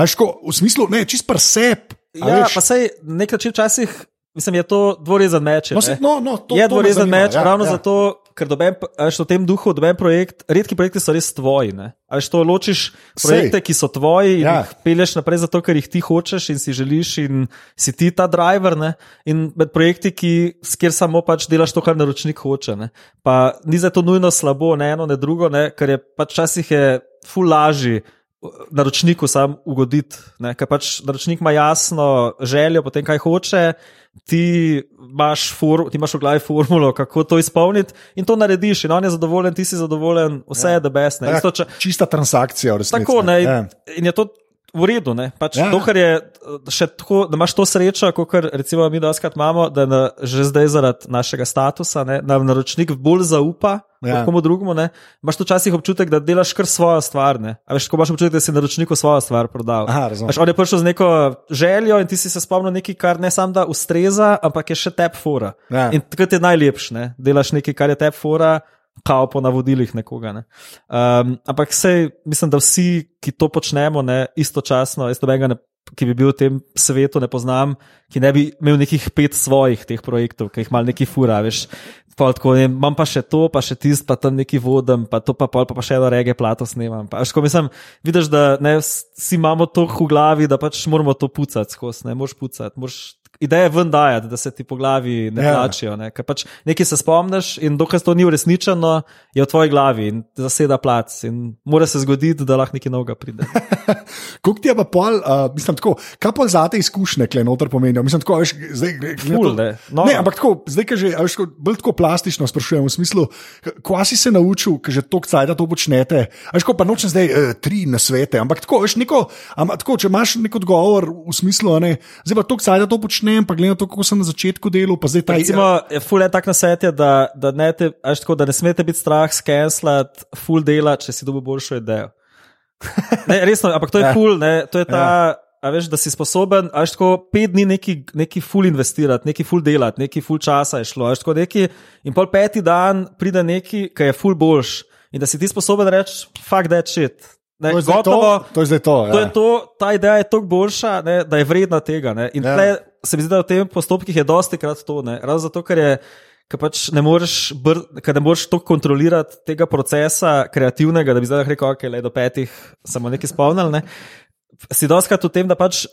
Ško, v smislu, ne, čist pa sep. Ja, veš? pa sej nekaj časih, mislim, je to dvorezen meč. No, no, no, to, je dvorezen meč, ja, ravno ja. zato, ker doben, veš, v tem duhu doben projekt, redki projekti so res tvoji. Veš, to ločiš projekte, Sej. ki so tvoji in ja. jih peleš naprej zato, ker jih ti hočeš in si želiš in si ti ta driver. Ne? In med projekti, ki, kjer samo pač delaš to, kar naročnik hoče. Ne? Pa ni za to nujno slabo, ne eno, ne drugo, ne? ker je pač časih je ful lažji naročniku sam ugoditi. Ker pač naročnik ima jasno željo, potem kaj hoče, ti imaš, for, ti imaš v glavi formulo, kako to izpolniti in to narediš. In on je zadovoljen, ti si zadovoljen, vse ja. je debes. Ja, čista transakcija, resnici. Tako, ne, ja. in je to v redu. Pač ja. to, je tako, da imaš to srečo, kot recimo mi daskrat imamo, da na, že zdaj zaradi našega statusa ne, nam naročnik bolj zaupa. Ja. Komu drugemu, ne? imaš včasih občutek, da delaš kar svojo stvar. Veš, ko imaš občutek, da si naročniku svojo stvar prodal. Aha, veš, on je prišel z neko željo in ti si se spomnil nekaj, kar ne samo da ustreza, ampak je še tep fora. Ja. In takrat je najlepše, ne? delaš nekaj, kar je tep fora kao po navodilih nekoga. Ne. Um, ampak sej, mislim, da vsi, ki to počnemo, ne, istočasno, jaz tega ne. Ki bi bil v tem svetu, ne poznam, ki ne bi imel nekih pet svojih teh projektov, ki jih malo neki fura, veš. Tako, ne, imam pa še to, pa še tisto, pa tam neki vodem, pa to pa pol, pa, pa še eno rege plato snemam. Pa, ško, mislim, vidiš, da ne, vsi imamo to v glavi, da pač moramo to pucati skozi, ne moreš pucati, moraš ideje ven dajati, da se ti po glavi ne ja. plačijo. Ne? Ker pač nekaj se spomniš in dokaj to ni uresničeno, je v tvoji glavi in zaseda plac. In mora se zgoditi, da lahko nekaj novega pride. [laughs] Kako ti je pa pol, uh, mislim, tako, kaj pa za te izkušnje, ki noter pomenijo? Mislim, tako, veš, zdaj, Ful, to, ne. No, ne, ampak tako, zdaj, ki že veš, bolj tako plastično sprašujem, v smislu, kva si se naučil, ker že toliko cajt to počnete. Veš, pa nočem zdaj uh, tri na svete, ampak tako, veš, neko, ampak, tako, če imaš nek odgovor v smislu, ne, zdaj pa toliko cajt to počnete počnem, pa gledam to, kako sem na začetku delal. Recimo, je ful je tak na svetu, da, da, ne da ne smete biti strah skenslati ful dela, če si dobi boljšo idejo. [laughs] ne, resno, ampak to je ja. ful, ne, to je ta. Ja. A veš, da si sposoben, a veš, tako pet dni neki, neki ful investirati, neki ful delati, neki ful časa je šlo, veš, tako neki, in pol peti dan pride neki, ki je ful boljš. In da si ti sposoben reči, fuck that shit, Ne, to, je gotovo, to, to je zdaj to. to, ja. to ta ideja je toliko boljša, ne, da je vredna tega. Ne. In ja. tle, se mi zdi, da v tem postopkih je dosti krat to. Ravno zato, ker, je, ker pač ne moreš, moreš to kontrolirati tega procesa kreativnega, da bi zdaj rekel, ok, le do petih samo nekaj spomnil. Ne. Si dosti krat v tem, da pač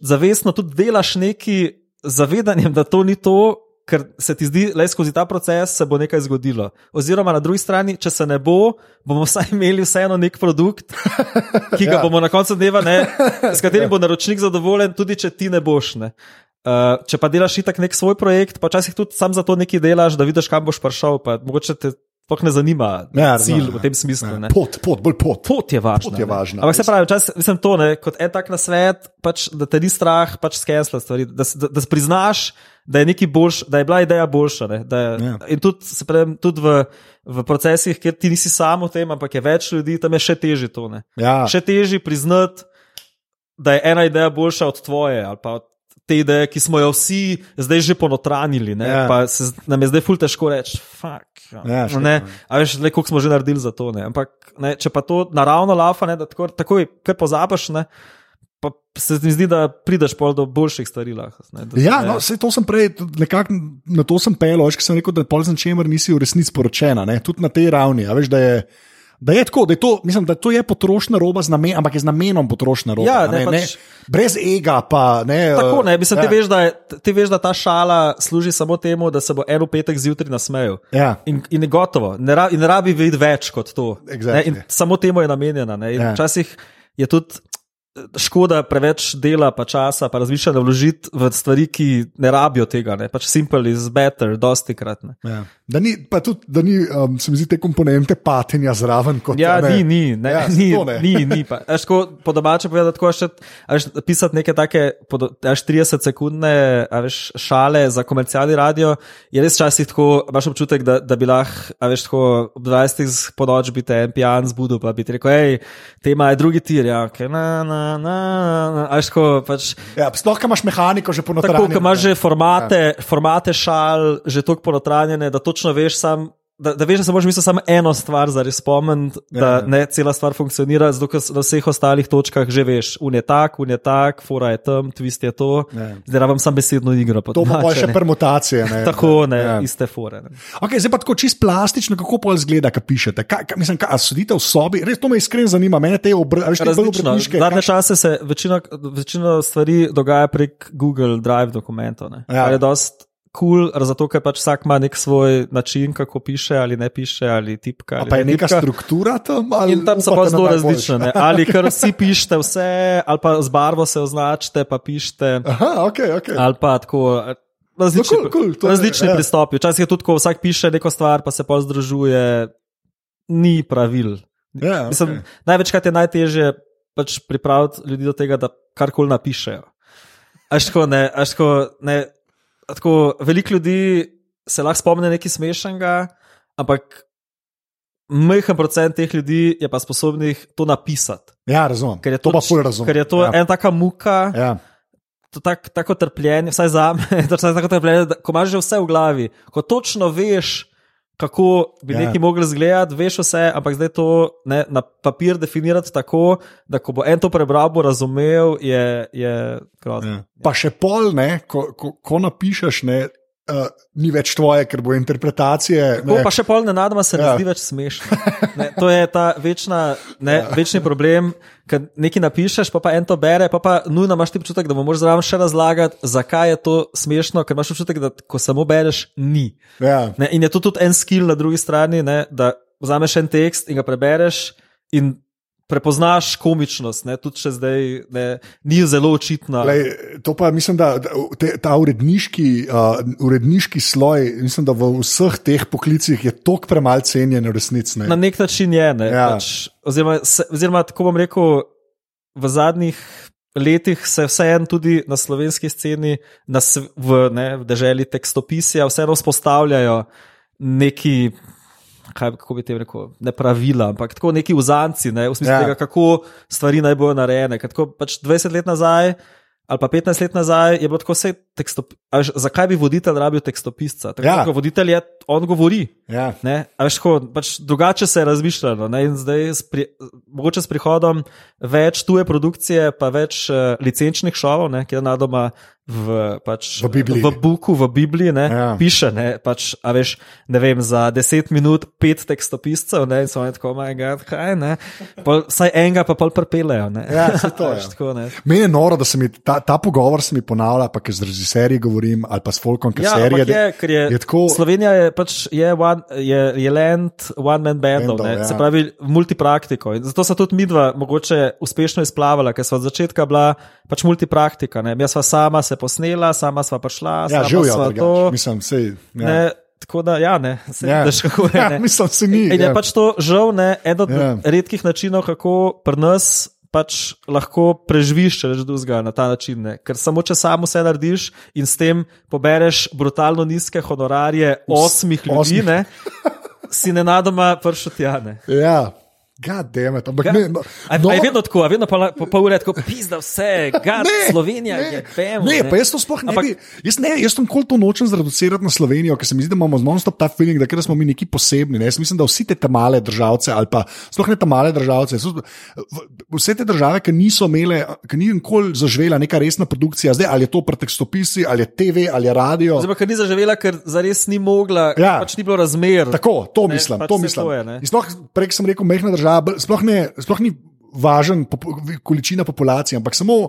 zavestno tudi delaš nekaj zavedanjem, da to ni to, ker se ti zdi, da skozi ta proces se bo nekaj zgodilo. Oziroma, na drugi strani, če se ne bo, bomo vsaj imeli vseeno nek produkt, ki ga ja. bomo na koncu dneva, ne, s katerim ja. bo naročnik zadovoljen, tudi če ti ne boš. Ne. Uh, če pa delaš itak nek svoj projekt, pa včasih tudi sam za to nekaj delaš, da vidiš, kam boš prišel, pa mogoče te sploh ne zanima ja, cilj v tem smislu. Ja. Pot, pot, bolj pot. Pot je važno. Pot je važno. Ampak se pravi, čas, mislim to, ne, kot en tak na svet, pač, da te ni strah, pač skensla stvari, da, da, da priznaš, da je, boljš, da je bila ideja boljša. Je, ja. In tudi, pravim, tudi v, v procesih, kjer ti nisi samo v tem, ampak je več ljudi, tam je še težje to. Ja. Še težje priznati, da je ena ideja boljša od tvoje ali pa od te ideje, ki smo jo vsi zdaj že ponotranili. Ja. Pa se nam je zdaj ful težko reči, fuck. Ja. Ja, A veš, le koliko smo že naredili za to. Ne? Ampak ne, če pa to naravno lafa, ne, da tako, takoj kar pozabiš. Ne, Pa se mi zdi, da prideš do boljših stvari. Lahko, ja, no, to sem prej, nekako na to sem pel, ker sem rekel, da je polzen čemer nisi v resnici poročena, ne? tudi na tej ravni. Veš, da je, Da je tako, da je to, mislim, da to je potrošna roba, namen, ampak je z namenom potrošna roba. Ja, ne, ne, pač, ne, brez ega. Pa, ne, tako ne, mislim, ja. ti, veš, da je, ti veš, da ta šala služi samo temu, da se bo eno petek zjutraj nasmejal. Ja. In, in je gotovo, ne, ra, in ne rabi videti več kot to. Exactly. Samo temu je namenjena. Ja. Včasih je tudi škoda preveč dela, pa časa, pa razmišljanja vložiti v stvari, ki ne rabijo tega. Ne? Pač simple is better, dosti krat. Ja. Da ni, pa tudi, da ni, um, se mi zdi, te komponente patenja zraven. Kot, ja, ne. ni, ni, ne, ja, ni, ne. ni, ni. Eško, po domače povedati, tako še pisati neke take, až 30 sekundne veš, šale za komercialni radio, je res časih tako, imaš občutek, da, da bi lahko, veš, tako ob 20. po noč biti en pijan zbudil, pa bi ti rekel, hej, tema je drugi tir, ja, okay, na, na, na, na, ajško, pač, ja, sploh, ko imaš mehaniko že ponotranjeno. Tako, ko imaš že formate, ja. formate šal, že toliko ponotranjene, da točno veš sam. Da, da veš, da se moraš misliti samo eno stvar, da res spomniš, da ja. ne cela stvar funkcionira, zato ker na vseh ostalih točkah že veš, un je tak, un je tak, fora je tam, twist je to. Ja. Zdaj rabim samo besedno igro. To pa je še permutacije. Ne. [laughs] tako, ne, ja. iste fore. Okay, zdaj pa tako čist plastično, kako pol zgleda, kaj pišete. Kaj, kaj, mislim, kaj, sedite v sobi, res to me iskreno zanima, mene te obrnjene. Zadnje čase se večina, večina stvari dogaja prek Google Drive dokumentov. Ja kul, cool, zato ker pač vsak ima nek svoj način, kako piše ali ne piše ali tipka. Ali pa je ne neka tipka. struktura tam ali In tam so pa zelo različne. Ne? Ali kar vsi pišete vse, ali pa z barvo se označite, pa pišete. Aha, ok, ok. Ali pa tako. Različni, no, cool, cool, različni je, ja. pristopi. Včasih je tudi, ko vsak piše neko stvar, pa se pa združuje, ni pravil. Ja, Mislim, okay. Največkrat je najtežje pač pripraviti ljudi do tega, da karkoli napišejo. Aško, ne, aško, ne, tako, veliko ljudi se lahko spomne nekaj smešnega, ampak majhen procent teh ljudi je pa sposobnih to napisati. Ja, razumem. Ker je to, to, razum. ker je to ja. ena taka muka. Ja. To tak, tako trpljenje, vsaj za me, da, tako trpljenje, da ko imaš že vse v glavi, ko točno veš, kako bi ja. nekaj mogli izgledati, veš vse, ampak zdaj to ne, na papir definirati tako, da ko bo en to prebral, bo razumel, je, je grozno. Ja. Pa še pol, ne, ko, ko, ko napišeš, ne, uh, ni več tvoje, ker bo interpretacije. To pa še pol ne nadama se, ja. ne zdi več smešno. Ne, to je ta večna, ne, ja. večni problem, ker nekaj napišeš, pa, pa en to bere, pa, pa nujno imaš ti občutek, da mu moraš zraven še razlagati, zakaj je to smešno, ker imaš občutek, da ko samo bereš, ni. Ja. Ne, in je to tudi en skill na drugi strani, ne, da vzameš en tekst in ga prebereš. In prepoznaš komičnost, ne? tudi če zdaj ne, ni zelo očitna. Lej, to pa mislim, da te, ta uredniški, uh, uredniški sloj, mislim, da v vseh teh poklicih je toliko premalo cenjen, v resnici. Na nek način je. Ne? Ja. Pač, oziroma, se, oziroma, tako bom rekel, v zadnjih. Letih se vseeno tudi na slovenski sceni, na, v, ne, v državi tekstopisja, vseeno vzpostavljajo neki kaj, kako bi te rekel, ne pravila, ampak tako neki vzanci, ne, v smislu ja. tega, kako stvari naj bojo narejene. Tako pač 20 let nazaj ali pa 15 let nazaj je bilo tako vse tekstopisce. Zakaj bi voditelj rabil tekstopisca? Tako, ja. Voditelj je, on govori. Ja. Veš, tako, pač drugače se je razmišljalo. Ne, zdaj, pri, mogoče s prihodom več tuje produkcije, pa več uh, licenčnih šovov, ki je na doma v, pač, v, Bibliji. v Buku, v Bibliji, ne, ja. piše, ne, pač, a veš, ne vem, za deset minut pet tekstopiscev, ne, in so oni tako, moj bog, kaj, ne, pol, vsaj enega pa pol prepelejo, ne. Ja, [laughs] to je. Tako, ne. Meni je noro, da se mi ta, ta pogovor se mi ponavlja, pa ker z režiserji govorim, ali pa s folkom, ki ja, serije. Je, ker je, je tako... Slovenija je pač, je, one, je, je land one man bandov, Bandov, ja. se pravi, multipraktiko. In zato so tudi midva mogoče uspešno izplavala, ker so od začetka bila pač multipraktika, ne. Jaz sva sama se posnela, sama sva prišla. Ja, živijo to. Mislim, sej, ja. ne, tako da, ja, ne, se ja. veš, kako je. Ja, mislim, se ni. In je ja. pač to žal, ne, eden od ja. redkih načinov, kako pri nas. Pač lahko preživiš, če rečeš, duzga na ta način. Ne? Ker samo če samo vse narediš in s tem pobereš brutalno nizke honorarje osmih ljudi, ne, si nenadoma pršel tjane. Ja. Gademe, ampak ga, ne. No, no, je vedno tako, vedno pa po pol ure tako, pizda vse, gad, ne, Slovenija ne, je pemo. Ne, ne, pa jaz to sploh ne bi. Jaz, ne, jaz sem kol to nočem zreducirati na Slovenijo, ker se mi zdi, da imamo non-stop ta feeling, da smo mi neki posebni. Ne. Jaz mislim, da vsi te male državce, ali pa sploh ne te male državce, so, vse te države, ki niso imele, ki ni nikoli zaživela neka resna produkcija, zdaj ali je to pretekstopisi, ali je TV, ali je radio. Zdaj pa, ker ni zaživela, ker zares ni mogla, ja. pač ni bilo razmer. Tako, to mislim, ne, pač to mislim. To je, sploh, prej sem rekel, mehna država država, sploh, ne, sploh ni važen po, količina populacije, ampak samo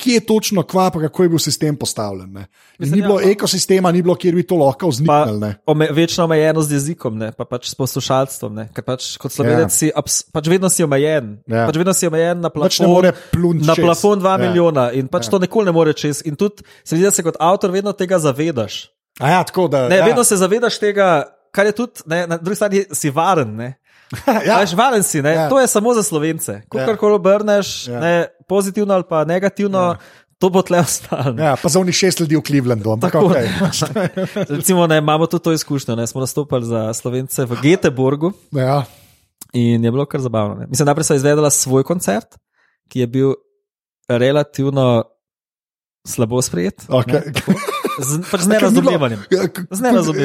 kje je točno kva, pa kako je bil sistem postavljen. Mislim, ni bilo ja, ekosistema, ni bilo, kjer bi to lahko vzniknili. Večno omejeno z jezikom, ne, pa pač s poslušalstvom. Ne, ker pač kot slovenec ja. si abs, pač vedno si omejen. Ja. Pač vedno si omejen na pač plafon. Na plafon 2 ja. milijona in pač ja. to nikoli ne more čez. In tudi se vidi, da se kot avtor vedno tega zavedaš. Ja, tako, da, ne, ja. Vedno se zavedaš tega, kar je tudi, ne, na drugi strani si varen. Ne. [laughs] ja. Žvalen si, ja. to je samo za slovence. Ko ja. karkoli obrneš, ja. ne, pozitivno ali pa negativno. Ja. To bo tle ostalo. Ja, pa za unih šest ljudi v Clevelandu. Okay. [laughs] Recimo, ne, imamo tudi to izkušnjo. Ne, smo nastopili za slovence v Göteborgu. Ja. In je bilo kar zabavno. Ne. Mislim, najprej so izvedela svoj koncert, ki je bil relativno slabo sprejet. Okay. Z, [laughs] pač z nerazumevanjem.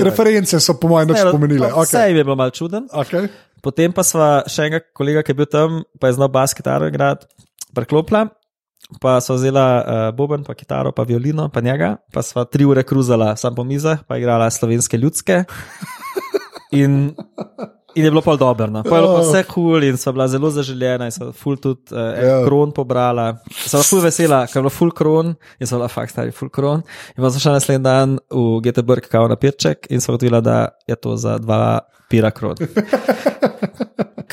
Reference so, po mojem, nekaj pomenile. Okay. Vse je bilo malce čuden. Okay. Potem pa sva še enega kolega, ki je bil tam, pa je znal bas kitaro igrati, preklopila. Pa so vzela uh, boben, pa kitaro, pa violino, pa njega, pa sva tri ure kruzala sam po mizah, pa igrala slovenske ljudske. In In je bilo pa dobro, no. pa je bilo pa vse kul cool in so bila zelo zaželjena in so ful tudi uh, yeah. Ja. kron pobrala. Sem bila ful vesela, ker je bilo ful kron in so bila fakt stari ful kron. In pa sem šla naslednji dan v Göteborg kao na pirček in so gotovila, da je to za dva pira kron. [laughs]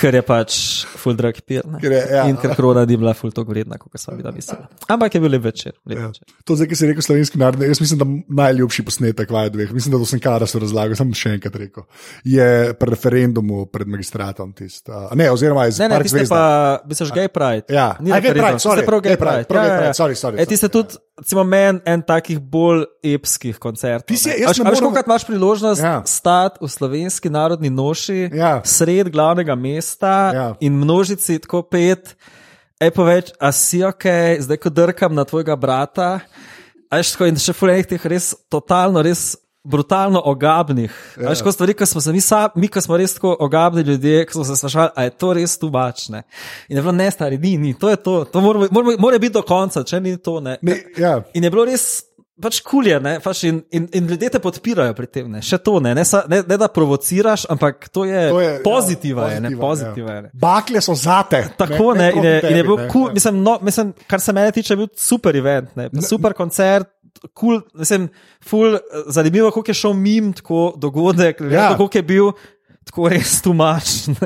ker je pač full drug pir. Ja, in ker korona ni bila full tog vredna, kot sem bila mislila. Ampak je bil lep večer. Lep ja. večer. To zdaj, ki si rekel slovenski narod, jaz mislim, da najljubši posnetek vaj dveh, mislim, da to sem kar so razlagal, sem še enkrat rekel, je pri referendumu pred magistratom tist. Uh, ne, oziroma iz Park Zvezda. Ne, ne, ti pa, misliš, gay pride. Ja, ni gay pride, sorry, prav gay pride. Prav gay pride, sorry, sorry. E, ti ste tudi, recimo, men en takih bolj epskih koncertov. Ti si, jaz sem. Veš, koliko imaš priložnost ja. stati v slovenski narodni noši, ja. sred glavnega mesta, ja in množici tako pet, ej poveč, a si ok, zdaj ko drkam na tvojega brata. Ajš, in še fulej teh res totalno, res brutalno ogabnih. Ja. Ajš, ko stvari, ko smo se mi, sa, mi ko smo res tako ogabni ljudje, ko smo se sprašvali, a je to res tubačne. In je bilo ne stari, ni, ni, to je to, to mora, mora, mora biti do konca, če ni to. Ne. Ne, ja. In je bilo res pač kulje, pač in, in, in ljudje te podpirajo pri tem. Ne? Še to ne, ne, ne, ne da provociraš, ampak to je, to je pozitiva. Ja, pozitiva, je, pozitiva ja. je, Bakle so zate. Tako ne, ne, in, je, tebi, in je bil kul, cool, mislim, no, mislim, kar se mene tiče, je bil super event, ne? super koncert. Cool, mislim, ful, zanimivo, kako je šel mim, tako dogodek, ja. kako je bil tako res tumačen.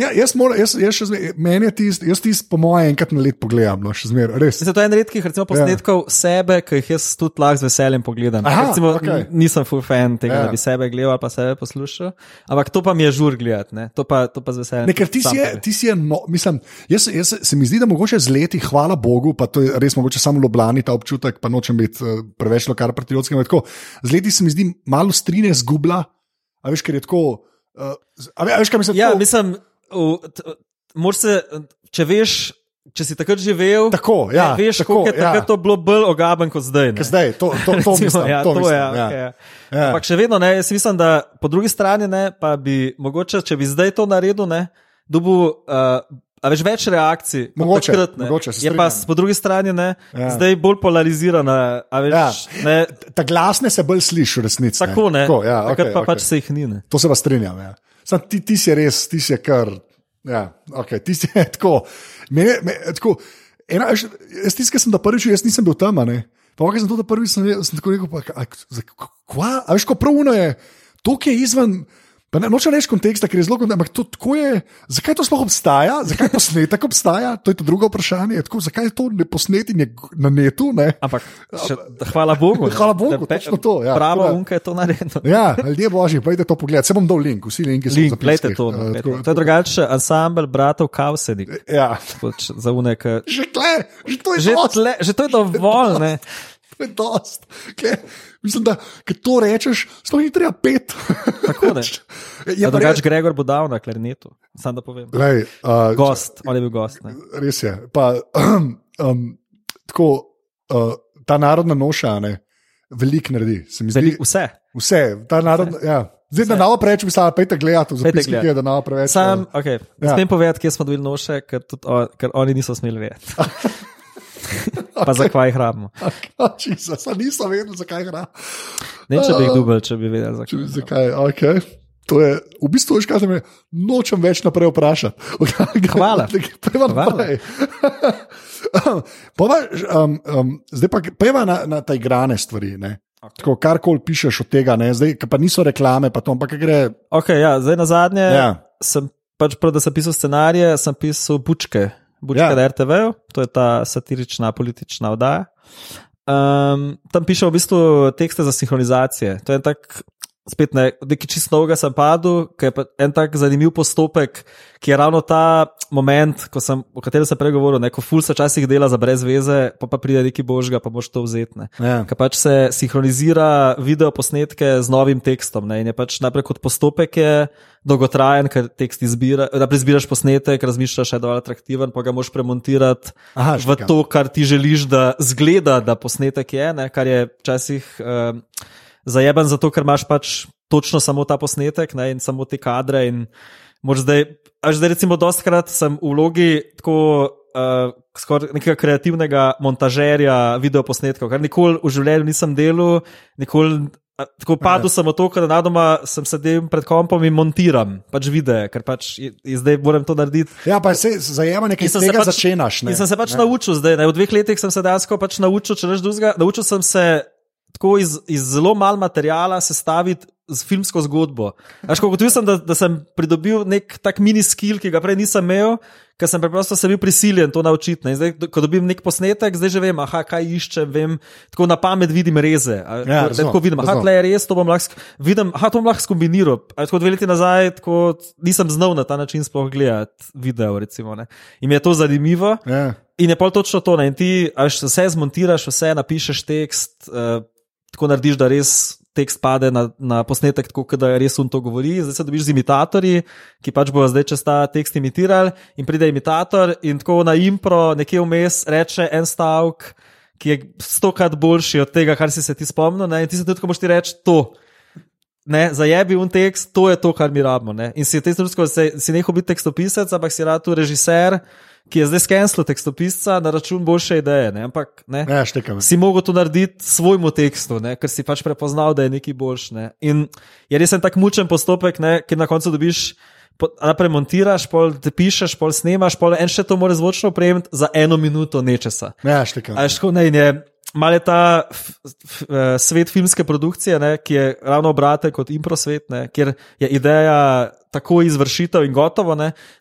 ja, jaz, jaz, jaz zmeraj, meni je tisto, jaz tisto, po mojem, enkrat na let pogledam, no, še zmeraj. Mislim, to je en redkih, recimo, posnetkov ja. sebe, ki jih jaz tudi lahko z veseljem pogledam. Aha, recimo, okay. Nisem full fan tega, ja. da bi sebe gledal ali pa sebe poslušal, ampak to pa mi je žur gledati, to, to pa z veseljem. Ne, ker ti si, je, ti si je, no, mislim, jaz, jaz se mi zdi, da mogoče z leti, hvala Bogu, pa to je res mogoče samo Ljubljani ta občutek, pa nočem biti uh, preveč lokar patriotskim, z leti se mi zdi malo strine zgubla. A veš, ker je tako. Uh, a veš, kaj mislim? Ja, tako? mislim, se, če veš. Če si takrat živel, tako, ja, ne, veš, tako, je ja. to bilo bolj ogaben kot zdaj. zdaj to, to, to [laughs] mislim, ja, to to mislim, je, ja. Okay, ja. ja. Ampak še vedno, ne, jaz mislim, da po drugi strani, ne, pa bi mogoče, če bi zdaj to naredil, ne, dubu uh, A veš več reakcij, mogoče, takrat, mogoče je pa po drugi strani ne, ja. zdaj bolj polarizirana. Veš, ja. ne, ta glasne se bolj sliši, resnici. Tako ne. Tako, ja, okay, pa okay. pač se jih ni. Ne. To se pa strinjam. Ja. Sam, ti, ti si res, ti si kar. Ja, okay, ti si [laughs] tako. Me, me, tako ena, jaz tiskam, da prvič, jaz nisem bil tam. Pa, kaj sem to, prvič sem, sem tako rekel, kva? A veš, ko pravno je, to, je izven. Pa ne, noče reči konteksta, ker je zelo podobno, ampak to, je, zakaj to sploh obstaja, zakaj posnetek obstaja, to je to drugo vprašanje. Tako, zakaj to ne posneti na netu? Ne? Ampak, še, hvala Bogu. hvala Bogu, da je to. Ja, pravo, unka je to naredilo. ja, ljudje božji, pojdite to pogled. Se bom dal link, vsi linki so link, zapisani. To, no, uh, to je drugače, ansambl bratov Kausenik. Ja. Za unek. Že, tle, že to je že, tle, že to je dovolj. To je dost. Okay. Mislim, da to rečeš, sploh ni treba pet. Tako [laughs] je. Ja, drugač re... Gregor bo dal na klarinetu, sam da povem. Lej, uh, gost, on je bil gost. Ne? Res je. Pa, um, [clears throat] um, tako, uh, ta narodna noša, ne, veliko naredi. Velik, vse. Vse, ta narodna. Ja. Zdaj, da novo preveč, mislim, da pejte gledati, zapite gledati, da novo preveč. Sam, ok, ja. smem povedati, kje smo dobili noše, ker, tudi, o, ker oni niso smeli vedeti. [laughs] pa zakaj jih rabimo. Sam [laughs] nisem vedel, zakaj jih rabimo. Ne, če bi jih dubel, če bi vedel, zakaj. Če, zakaj okay. To je v bistvu, veš, kaj se mi nočem več naprej vprašati. [laughs] Hvala. Pejva naprej. [laughs] Pova, um, um, zdaj pa pejva na, na te igrane stvari. Okay. Karkoli pišeš od tega, ne? zdaj pa niso reklame, pa to, ampak gre. Okay, ja, zdaj na zadnje ja. sem pač, prav, da sem pisal scenarije, sem pisal bučke. Bučka ja. RTV, to je ta satirična politična oddaja. Um, tam piše v bistvu tekste za sinhronizacije. To je tak, spet ne, nekaj čist novega sem padel, ki je en tak zanimiv postopek, ki je ravno ta moment, sem, o katerem sem pregovoril, ko ful se včasih dela za brez veze, pa, pa pride neki božga, pa boš to vzetne. Ja. Ker pač se sinhronizira video posnetke z novim tekstom. Ne, in je pač najprej kot postopek je dolgotrajen, ker tekst izbira, da prezbiraš posnetek, razmišljaš, da je dovolj atraktiven, pa ga moš premontirati Aha, v to, kar ti želiš, da zgleda, da posnetek je, ne, kar je včasih uh, zajeben, zato ker imaš pač točno samo ta posnetek ne, in samo te kadre. Zdaj, zdaj, recimo, dostakrat sem v vlogi tako. Uh, skoraj nekega kreativnega montažerja videoposnetkov, kar nikoli v življenju nisem delal, nikoli Tako padel sem od toga, da na doma sem sedel pred kompom in montiram, pač videe, ker pač zdaj moram to narediti. Ja, pa se zajema nekaj, kar se pač, začenjaš. Ne? In sem se pač ne. naučil zdaj, ne? v dveh letih sem se dejansko pač naučil, če rečeš drugega, naučil sem se tako iz, iz zelo malo materijala sestaviti z filmsko zgodbo. Až ko sem, da, da sem pridobil nek tak mini skill, ki ga prej nisem imel ker sem preprosto se bil prisiljen to naučiti. Ne. Zdaj, ko dobim nek posnetek, zdaj že vem, aha, kaj iščem, vem, tako na pamet vidim reze. Ja, tako vidim, aha, tle je res, to bom lahko, vidim, aha, to bom lahko skombiniral. Tako dve leti nazaj, tako nisem znal na ta način sploh gledati video, recimo. Ne. In mi je to zanimivo. Ja. In je pol točno to, ne. in ti, až vse zmontiraš, vse napišeš tekst, uh, tako narediš, da res tekst pade na, na posnetek, tako da res on to govori. Zdaj se dobiš z imitatorji, ki pač bojo zdaj čez ta tekst imitirali, in pride imitator in tako na impro, nekje vmes, reče en stavek, ki je stokrat boljši od tega, kar si se ti spomnil. Ne? In ti se tudi, ko boš ti reči to. Ne, zajebi un tekst, to je to, kar mi rabimo. Ne? In si v tem trenutku, si neho biti tekstopisec, ampak si rad tu režiser, ki je zdaj skenil tekstopisca na račun boljše ideje. Ne? Ampak ne, ja, si mogel to narediti svojemu tekstu, ne? ker si pač prepoznal, da je nekaj boljš. Ne? In je res en tak mučen postopek, ki na koncu dobiš. Najprej montiraš, pol te pišeš, pol snemaš, pol en še to mora zvočno opremiti za eno minuto nečesa. Ja, štekam. Mal je ta f, f, eh, svet filmske produkcije, ne, ki je ravno obrate kot improsvet, ne, kjer je ideja tako izvršitev in gotovo,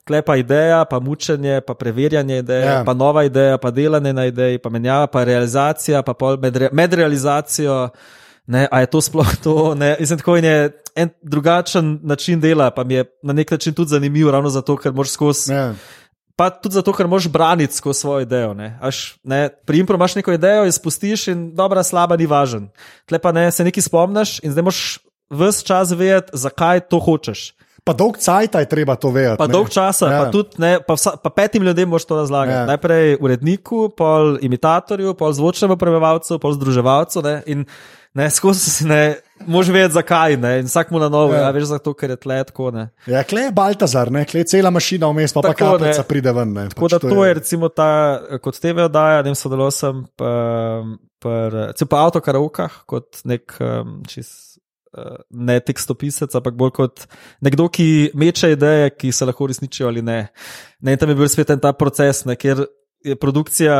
klepa ideja, pa mučenje, pa preverjanje ideje, yeah. Ja. pa nova ideja, pa delanje na ideji, pa menjava, pa realizacija, pa med, re, med realizacijo. Ne, a je to sploh [laughs] to? Mislim, tako je en drugačen način dela, pa mi je na nek način tudi zanimiv, ravno zato, ker moraš skozi. Yeah. Pa tudi zato, ker moš braniti skozi svojo idejo. Aš, ne, pri impro imaš neko idejo, jo spustiš in dobra, slaba, ni važen. Tle pa ne, se nekaj spomniš in zdaj moš vse čas vedeti, zakaj to hočeš. Pa dolg časa je treba to vedeti. Pa ne. dolg časa, ja. pa tudi ne, pa, vsa, pa petim ljudem moš to razlagati. Ja. Najprej uredniku, pol imitatorju, pol zvočnemu prebivalcu, pol združevalcu. Ne, in Ne, skozi si ne, mož vedeti zakaj, ne, in vsak mu na novo, ja. ja, veš zato, ker je tle tako, ne. Ja, kle je Baltazar, ne, kle je cela mašina vmes, pa pa kapljica pride ven, ne. Tako pač da to je, je recimo ta, kot TV oddaja, ne vem, sodeloval sem pa, pa, pa avto karaokah, kot nek um, čist. Uh, ne tekstopisec, ampak bolj kot nekdo, ki meče ideje, ki se lahko uresničijo ali ne. ne tam je bil spet ta proces, ne, kjer je produkcija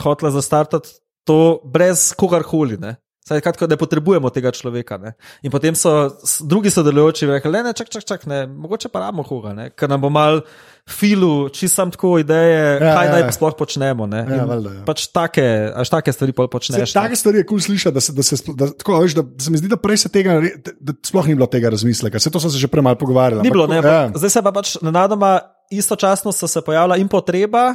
hotela zastartati to brez kogarkoli. Saj, kratko, ne potrebujemo tega človeka. Ne? In potem so drugi sodelujoči rekli: ne, čak, čak, čak, ne, mogoče pa ramo hoga, ne? ker nam bo mal filu, či sam tako ideje, ja, kaj ja, naj ja. sploh počnemo. Ja, valda, ja. Pač take, až take stvari počneš. Se, take stvari je kul cool slišati, da, se, da, se, da, tako, veš, da se mi zdi, da prej se tega, da, sploh ni bilo tega razmisleka. Se to smo se že premalo pogovarjali. Ni bilo, ne, ja. zdaj se pa pač nenadoma istočasno so se pojavila in potreba.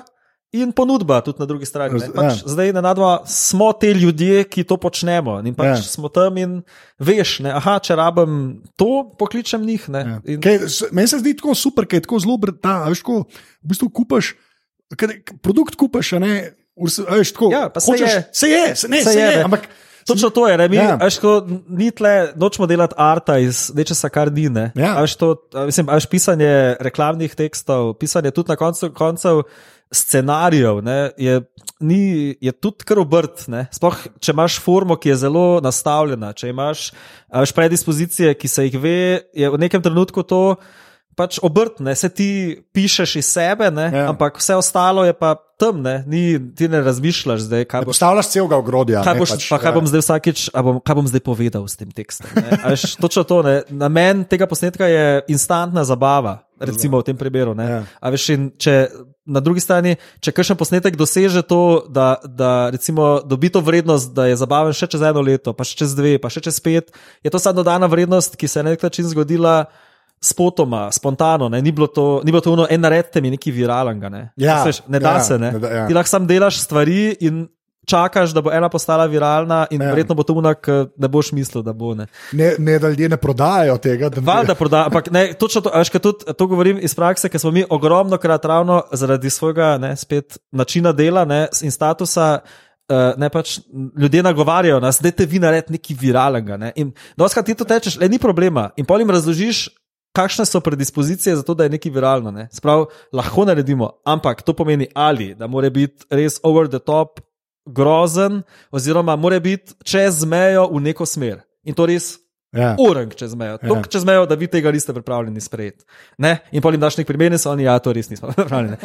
In ponudba tudi na drugi strani. Pač ja. Zdaj, na nadva, smo te ljudje, ki to počnemo. In pač ja. smo tam in veš, ne, aha, če rabim to, pokličem njih. Ja. In... Meni se zdi tako super, ker je tako zelo brta. Veš, ko v bistvu kupaš, produkt kupaš, ne, veš, tako. Ja, se, hočeš, je. se je, se, ne, se, se je. je. Ampak, Točno to je, mi, ja. ko, ni tle, nočemo delati arta iz nečesa, kar ni. Ne. Ja. Veš, to, mislim, veš, pisanje reklamnih tekstov, pisanje tudi na koncu koncev scenarijev ne, je, ni, je tudi kar obrt. Sploh, če imaš formo, ki je zelo nastavljena, če imaš veš, predispozicije, ki se jih ve, je v nekem trenutku to. Pač obrtne, se ti pišeš iz sebe, ja. ampak vse ostalo je pa tam, ne? Ni, ti ne razmišljaš zdaj. Ne postavljaš celega ogrodja. Kaj, boš, pač, pa, kaj ja. bom zdaj vsakič, bom, kaj bom zdaj povedal s tem tekstom? Až, točno to, ne? namen tega posnetka je instantna zabava, recimo v tem primeru. Ja. Veš, če na drugi strani, če kakšen posnetek doseže to, da, da recimo dobi to vrednost, da je zabaven še čez eno leto, pa še čez dve, pa še čez pet, je to samo dodana vrednost, ki se je na nek način zgodila. Spotoma, spontano, ne? ni bilo to, ni bilo to uno, en naredite mi nekaj viralnega. Ne, ja, Seš, ne da ja, se, ne. Da, ja. Ti lahko sam delaš stvari in čakaš, da bo ena postala viralna, in ja. verjetno bo to unak, ne boš mislil, da bo. Ne, ne, ne da ljudje ne prodajajo tega. Val, da prodajajo, ampak ne, točno to, veš, tudi, to govorim iz prakse, ker smo mi ogromno krat ravno zaradi svojega ne, spet, načina dela ne, in statusa. Uh, ne, pač, ljudje nagovarjajo nas, da te vi naredite nekaj viralnega. Ne? In doskrat ti to tečeš, le ni problema. In pol jim razložiš, kakšne so predispozicije za to, da je nekaj viralno. Ne? Sprav, lahko naredimo, ampak to pomeni ali da mora biti res over the top, grozen, oziroma mora biti čez mejo v neko smer. In to res. Ja. Ureng čez mejo, ja. čez mejo, da vi tega niste pripravljeni sprejeti. Ne? In pa jim daš nek primer, so oni, ja, to res nismo [laughs] pripravljeni.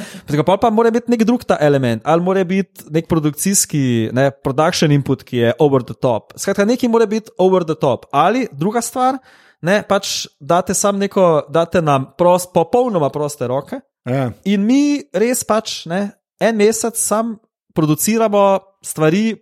Pa pa mora biti nek drug ta element, ali mora biti nek produkcijski, ne, production input, ki je over the top. Skratka, nekaj mora biti over the top. Ali druga stvar, ne, pač date sam neko, date nam prost, popolnoma proste roke. Ja. In mi res pač ne, en mesec sam produciramo stvari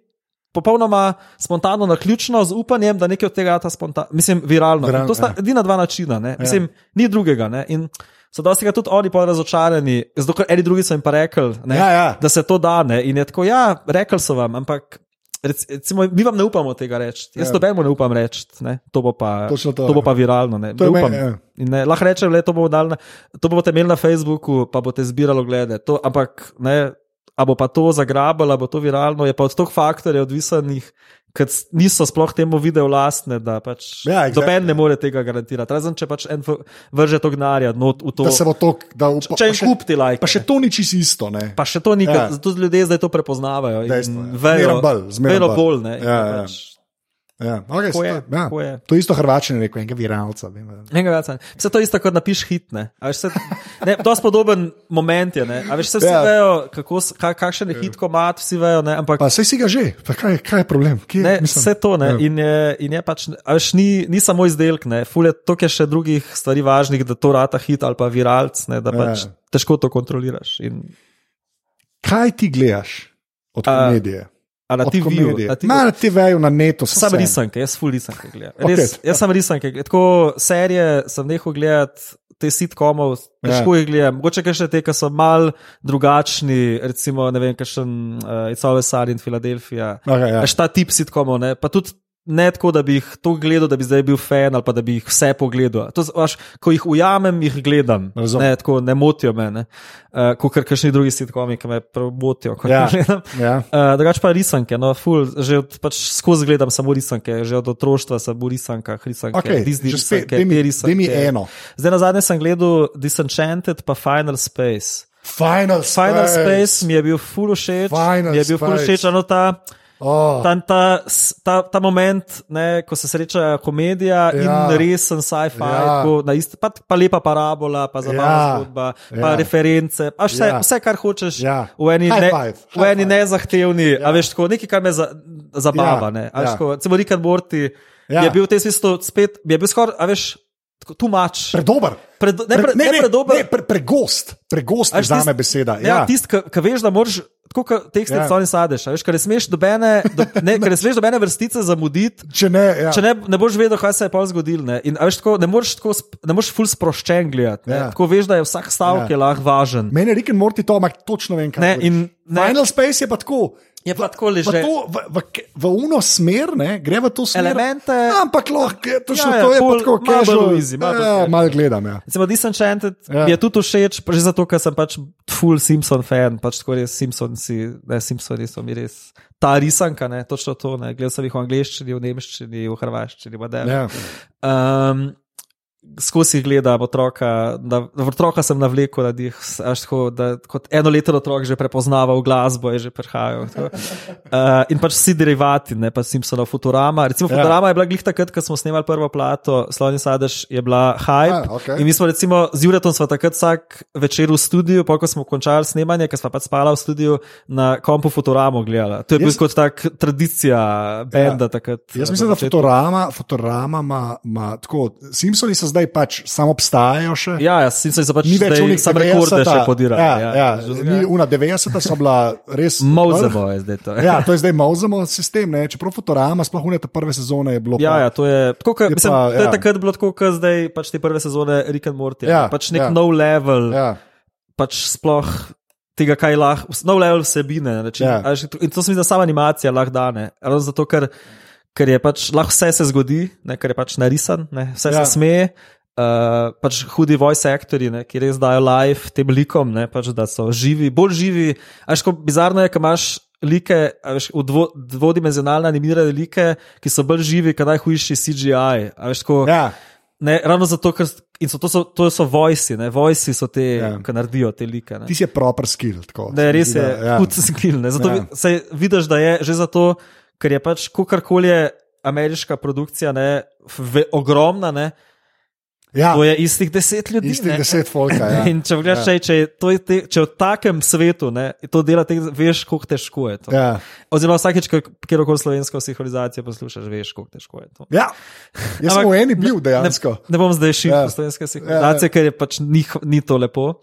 popolnoma spontano, na ključno, z upanjem, da nekaj od tega je spontano, mislim, viralno. Viral, to sta ja. edina dva načina, ja. mislim, ni drugega. Ne? In so dosti tudi oni pa razočarani, zato ker eni drugi so jim pa rekli, ja, ja. da se to da. Ne? In je tako, ja, rekli so vam, ampak. Recimo, mi vam ne upamo tega reči. Jaz ja. tobemu ne upam reči, to bo pa, to, to bo pa viralno. Ne. Ne upam. Ja. Ne, lahko rečem, da to, bo to boste imeli na Facebooku, pa boste zbirali glede. To, ampak ne, a bo pa to zagrabalo, bo to viralno, je pa od teh faktorjev odvisnih, ker niso sploh temu video lastne, da pač ja, exactly. doben ne more tega garantirati. Razen če pač en vrže to gnarja v to. Da se bo to, da to. Če jim kupti like. Pa še to ni čisto isto. Ne? Pa še to ni, ja. zato ljudje zdaj to prepoznavajo. Dejstvo, vejo, zmerno bolj. Ne, ja, ja. Pač, Ja, okay, to, je, ja. je. to isto hrvačen rekel, enega viralca. Vse to isto, kot napiš hitne. To je podoben moment. Je, veš, vse ja. vejo, kako, kakšen je hit komat, vsi vejo. Ne, ampak, pa vse si ga že, kaj, kaj je problem? Kje, ne, vse to ne, ja. in je, in je pač, veš, ni, ni samo izdelek, to je še drugih stvari važnih, da to rata hit ali pa viralc, ne, da pač ja. težko to kontroliraš. In... Kaj ti gledaš od medije? Na TV-ju. Na TV-ju, na netu. Sam risanke, jaz ful risanke gledam. Res, okay. Jaz sem risanke. Tako serije sem nehal gledati. Te sitkomov, težko ja. jih gledam. Mogoče še te, ki so mal drugačni, recimo, ne vem, kakšen uh, It's Always Sunny in Philadelphia. Okay, ja. Ta tip sitkomov, ne. Pa tudi ne tako, da bi jih to gledal, da bi zdaj bil fan ali pa da bi jih vse pogledal. To, vaš, ko jih ujamem, jih gledam. Ne, tako, ne motijo me, uh, kot kar kakšni drugi sitkomi, ki me motijo. Ja, [laughs] ja. uh, Drugač pa risanke, no, ful, že od, pač skozi gledam samo risanke, že od otroštva sem v risankah, risanke, okay, Disney risanke, spet, risanke. Risanke. Mi eno. Zdaj na zadnje sem gledal Disenchanted pa Final Space. Final, Final Space. Space mi je bil ful všeč. Final mi je bil ful všeč, ano ta. Oh. Ta, ta, ta, ta moment, ne, ko se sreča komedija ja. in resen sci-fi, ja. pa, pa lepa parabola, pa zabavna ja. zgodba, pa ja. reference, pa vse, ja. vse, kar hočeš ja. v eni, ne, v eni nezahtevni, ja. a veš, tako, nekaj, kar me za, zabava. Ja. Ja. Celo Rick and Morty ja. je bil v tem smislu spet, je bil skoraj, a veš, tu mač. Predober. Pred, ne, pre, ne, ne, ne, predober. Ne, pre, pregost, pregost je za me beseda. Ja, ja. tisti, ki veš, da moraš tako kot tekst, ja. stvari sadeš. Veš, ker ne smeš dobene, do, ne, ne smeš dobene vrstice zamuditi, če, ne, ja. če ne, ne boš vedel, kaj se je pa zgodilo. Ne, in, veš, tako, ne moreš tako, ne moreš ful sproščen gledati. Ja. Tako veš, da je vsak stavek ja. lahko važen. Meni je Rick and Morty to, ampak točno vem, kaj je. Final Space je pa tako. Je pa tako leže. V, v, v, v uno smer, ne, gre v to smer. Elemente. Ampak lahko, to, ja, ja, to je pa tako, kaj že vidim. Ja, malo gledam. Ja. Recimo, Disenchanted ja. je tudi všeč, že zato, ker sem pač full Simpson fan, pač tako res Simpsonsi, ne Simpsoni so mi res. Ta risanka, ne, točno to, ne, gledal sem jih v angleščini, v nemščini, v hrvaščini, v. Ja. Um, skozi gledam otroka, da v otroka sem navlekel, da jih tako, da kot enoletni otrok že prepoznava v glasbo, je že prihajal. Uh, [laughs] in pač vsi derivati, ne pa Simpsonov Futurama. Recimo ja. Futurama je bila glih takrat, ko smo snemali prvo plato, Slovni Sadež je bila hype. A, okay. In mi smo recimo z Juretom sva takrat vsak večer v studiu, pa ko smo končali snemanje, ker sva pač spala v studiu na kompu Futuramo gledala. To je bil kot tak tradicija benda ja. takrat. Jaz mislim, da Futurama, Futurama ima tako, Simpsoni so zdaj pač samo obstajajo še. Ja, ja sem se pač ni več unik, sam rekorde še podirali. Ja, ja, ja. Ni, una 90 so bila res. [laughs] Mozemo je zdaj to. Ja, to je zdaj Mozemo sistem, ne? čeprav Futurama, sploh une te prve sezone je bilo. Ja, pa, ja, to je, tako, ka, je, mislim, pa, to je ja. takrat bilo tako, kot zdaj pač te prve sezone Rick and Morty. Ja, pač nek ja. nov level. Ja. Pač sploh. Tega, kaj lahko, no, level vsebine. Ja. In to se mi zdi, da sama animacija lahko dane. Ravno zato, ker, ker je pač lahko vse se zgodi, ne, ker je pač narisan, ne, vse ja. se smeje. Uh, pač hudi voice actori, ne, ki res dajo live tem likom, ne, pač, da so živi, bolj živi. Ajko bizarno je, ker imaš like, veš, dvo, dvodimenzionalne animirane like, ki so bolj živi, kot najhujši CGI. Veš, ko, ja. ne, ravno zato, ker so to, so, to so voice, ne, voice so te, ja. ki naredijo te like. Ne. Ti si proper skill. Tako, ne, res je, ja. hud skill. Ne, zato ja. se vidiš, da je že zato, ker je pač kakorkoli je ameriška produkcija, ne, v, ogromna. Ne, Ja. To je istih deset ljudi. Istih deset folka. Ja. [laughs] če pogledaš, ja. če, če, te, če v takem svetu ne, to delate, veš, kako težko je to. Ja. Oziroma, vsakeč, kjer koli slovensko sinhronizacijo poslušaš, veš, kako težko je to. Ja. Jaz sem v eni bil dejansko. Ne, ne bom zdaj šel ja. slovenske sinhronizacije, ja, ja. ker je pač ni, ni to lepo.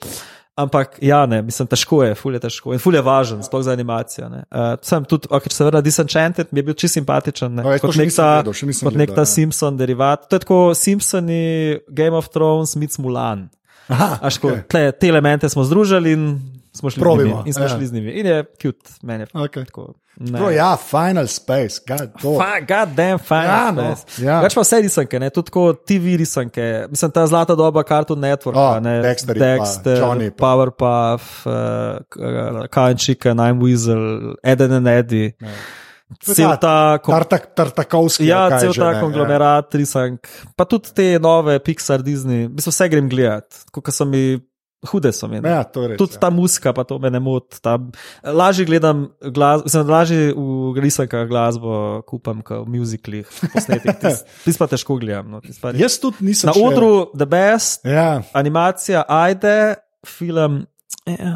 Ampak, ja, ne, mislim, težko je, ful je težko in ful je važen, sploh za animacijo. Uh, sem tudi, ok, seveda, Disenchanted mi je bil čisto simpatičen, ne, no, kot nek ta, kot nek ta ja. Simpson derivat. To je tako Simpsoni, Game of Thrones, Mitz Mulan. Aha, Aško, okay. tle, te elemente smo združili in smo šli Probimo. z njimi. In smo ja. šli z njimi. In je cute, meni je okay. tako. Bro, ja, Final Space, God, Fa, God damn Final ja, Space. No, ja. Več pa vse risanke, ne? tudi tako TV risanke. Mislim, ta zlata doba Cartoon Network, oh, ne? Dexter, Dexter pa, Johnny, pa. Powerpuff, uh, Kyle Chicken, I'm Weasel, Eden and Eddie. Ja. Cel ta, tartakovski. Ja, cel ta ja. konglomerat, ja. risank. Pa tudi te nove Pixar, Disney, mislim, vse grem gledati, kot so mi Hude so mi. Ja, res, Tudi ja. ta muska, pa to me ne moti. Lažje gledam, glasbo, lažje v risankah glasbo kupam, kot v muziklih. Ti pa težko gledam. No, Jaz tudi nisem. Na še... odru The Best, ja. animacija, ajde, film. Ja.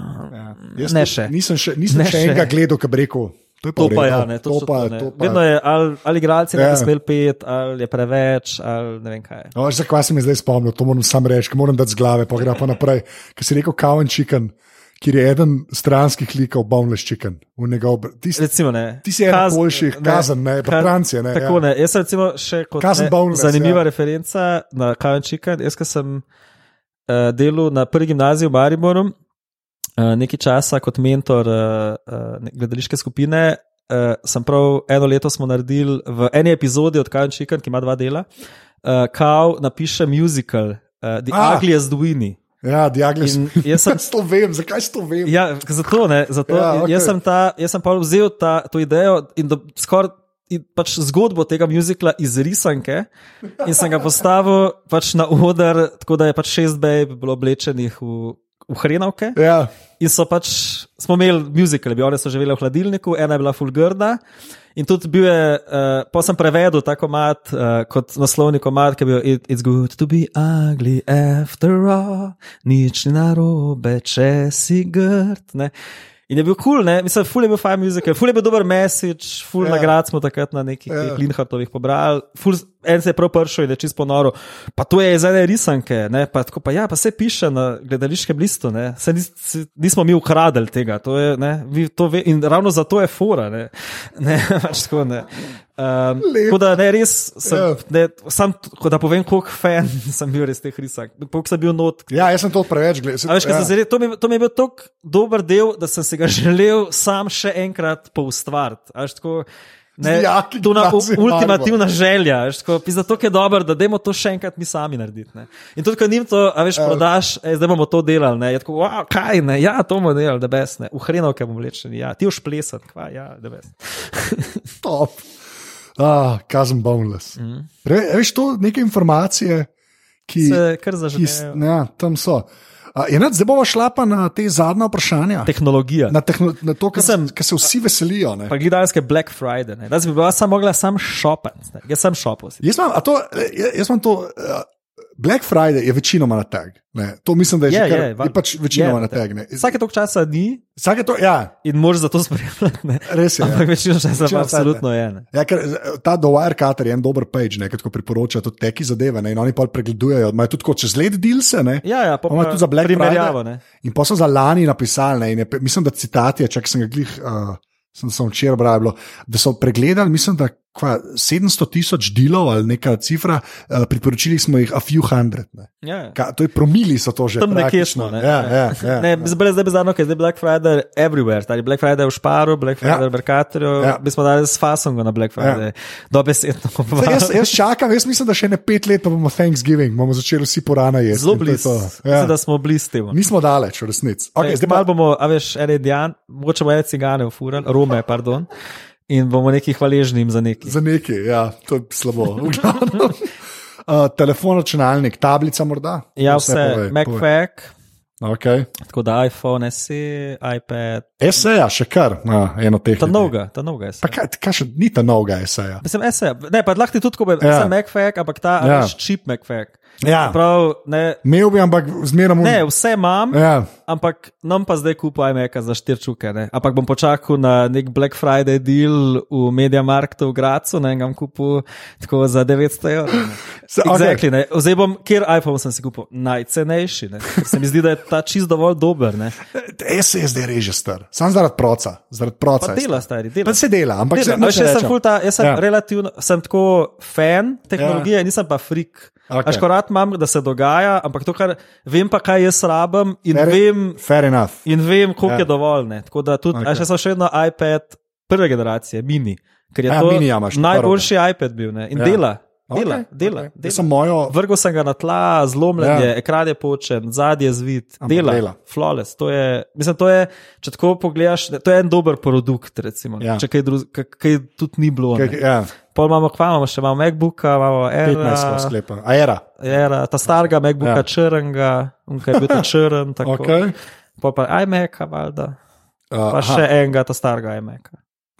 Ja. Ne še. Nisem še, nisem še enega gledal, ki bi rekel. To, to pa je, ja, ne, to, to pa, to pa. Vedno je, ali, ali igralci ja. ne smel pet, ali je preveč, ali ne vem kaj. No, zakaj si mi zdaj spomnil, to moram sam reči, moram dati z glave, pa gre pa naprej. Ker si rekel Cowan Chicken, kjer je eden stranskih likov Boneless Chicken. Ti, recimo, ti si eden boljših, kazen, ne, pa Francije. Ne, tako ja. ne, jaz sem recimo še kot kazen boneless, zanimiva ja. referenca na Cowan Chicken. Jaz, sem uh, delal na prvi gimnaziji v Mariboru. Uh, nekaj časa kot mentor uh, uh, gledališke skupine, uh, sem prav eno leto smo naredili v eni epizodi od Kajan Chicken, ki ima dva dela, uh, kao napiše musical uh, The ah. Ugliest Winnie. Ja, diagnoz. Jaz sem [laughs] to vem, zakaj to vem. Ja, zato, ne, zato ja, okay. jaz sem, ta, jaz sem pa vzel ta, to idejo in skoraj pač zgodbo tega muzikla iz risanke in sem ga postavil pač na oder, tako da je pač šest bej bilo oblečenih v, v hrenovke. Ja. In so pač, smo imeli muzikle, bi one so živele v hladilniku, ena je bila fulgrda. In tudi bil je, uh, pa sem prevedel ta komat uh, kot naslovni komat, ki je bil It, It's good to be ugly after all, nič ni narobe, če si grd. Ne? In je bil kul, cool, mislim, ful je bil fajn muzik, ful je bil dober message, ful yeah. Ja. nagrad smo takrat na nekih yeah. Ja. Linhartovih pobrali. Ful, en se je prav pršel in je čisto ponoro. Pa to je iz ene risanke, ne? pa tako pa ja, pa se piše na gledališkem listu, se nis, nismo mi ukradili tega, to je, ne, to ve, in ravno zato je fora, ne, [laughs] ne, pač tako ne. Um, tako da ne res, sem, yeah. Ja. ne, sam, da povem, koliko fan [laughs] sem bil res teh risank, koliko sem bil not. Ja, jaz sem to preveč gledal. Ja. To, to mi je bil tako dober del, da sem se ga [laughs] želel sam še enkrat poustvariti. Ne, to je ultimativna želja, zato je dobro, da demo to še enkrat mi sami narediti. Ne. In tudi, ko jim to, a veš, prodaš, e, zdaj bomo to delali, ne, je tako, wow, kaj ne, ja, to bomo delali, da bes, ne, v hrenovke bomo vlečeni, ja, ti už plesati, kva, ja, da bes. [laughs] Top. Ah, kazen boneless. Mm. Re, veš, to neke informacije, ki se kar zaželijo. Ja, tam so. Uh, zdaj bomo šla pa na te zadnje vprašanja. Tehnologija. Na, tehno, na to, kar se vsi veselijo. Pa gledalske Black Friday. Ne? Da bi bila samo mogla sam šopati. Jaz sem šopal. Jaz imam to. Uh, Black Friday je večinoma na tag. Ne, to mislim, da je, je že kar, je, je pač večinoma je, na tag. Vsake toliko časa ni. To, ja. In moraš za to spremljati. Res je. Ja. Ampak ja. večino časa pa absolutno je. Ja, ker, ta The Wirecutter je en dober page, ne, ko priporoča tudi teki zadeve. Ne, in oni pa pregledujejo. Imajo tudi kot čez let dealse. Ne, ja, ja, pa tudi za Black Friday. In pa so za lani napisali. Ne, je, mislim, da citat je, če sem ga glih. Uh, sem, sem včeraj bral, da so pregledali, mislim, da kva, 700 tisoč delov ali neka cifra, uh, priporočili smo jih a few hundred. Ja, ja. Ka, to je promili, so to že. Tam nekje smo. Ne? Ja, ja, ja, [laughs] ne, ja. Zdaj je zdaj, ker je Black Friday everywhere. Tari Black Friday v Šparu, Black ja. Friday ja. v Merkatorju. Ja. Mi smo dali s Fasongo na Black Friday. Ja. Dobesedno. Jaz, jaz čakam, jaz mislim, da še ne pet let pa bomo Thanksgiving, bomo začeli vsi porana jesti. Zelo blizu. Ja. Mislim, da smo blizu temu. Nismo daleč, v resnici. Okay, zdaj malo bomo, a veš, en indijan, mogoče bomo ene cigane v furan, Rome, pardon in bomo neki hvaležni za nekaj. Za nekaj, ja, to je slabo. uh, [laughs] telefon, računalnik, tablica morda. Ja, vse, MacFac. Okay. Tako da iPhone, SE, iPad. SE, ja, še kar, no, eno teh. Ta noga, ta noga SE. Kaj, kaj še ni ta noga SE? Mislim, SE, ne, pa lahko ti tudi, ko bi ja. MacFac, ampak ta ja. čip MacFac. Ja. Prav, ne, Imel bi, ampak zmeraj mu. Ne, vse imam, ja. Ampak nam pa zdaj kupujem iMac za štirčuke. Ne. Ampak bom počakal na nek Black Friday deal v Media Marktu v Gracu, ne ga kupil tako za 900 evrov. [laughs] Exactly, okay. Zdaj bom, kjer iPhone sem si kupil? Najcenejši. Ne. Se mi zdi, da je ta čist dovolj dober. [laughs] Jaz se zdaj reže star, sam zaradi proca. Zaradi proca pa dela, stari. Dela. Pa se dela, ampak dela. Se, še sem, ta, jaz sem ja. relativno, sem tako fan tehnologije, ja. nisem pa freak. Okay. Aš korat imam, da se dogaja, ampak to, kar vem, pa kaj jaz rabim in fair, vem, fair in vem koliko yeah. je ja. dovolj. Ne. Tako da tudi, okay. še sem še vedno iPad prve generacije, mini, ker je ja, to mini, ja, najboljši prve. iPad bil ne. in ja. dela. Dela, okay, dela. Okay. dela. Sem mojo... Vrgo sem ga na tla, zlomljen je, ja. ekran je počen, zadnji je zvit, dela, dela. flawless. To je, mislim, to je, če tako pogledaš, to je en dober produkt, recimo, ja. če kaj, druz, kaj, kaj tudi ni bilo. Kaj, ja. Pol imamo, kva imamo, še imamo MacBooka, imamo Air. 15 sklepa, Aera. Aera, ta starega MacBooka ja. črnga, unka je bil ta [laughs] črn, tako. Okay. Pol pa iMac, valjda. Uh, pa aha. še enega, ta starega iMac.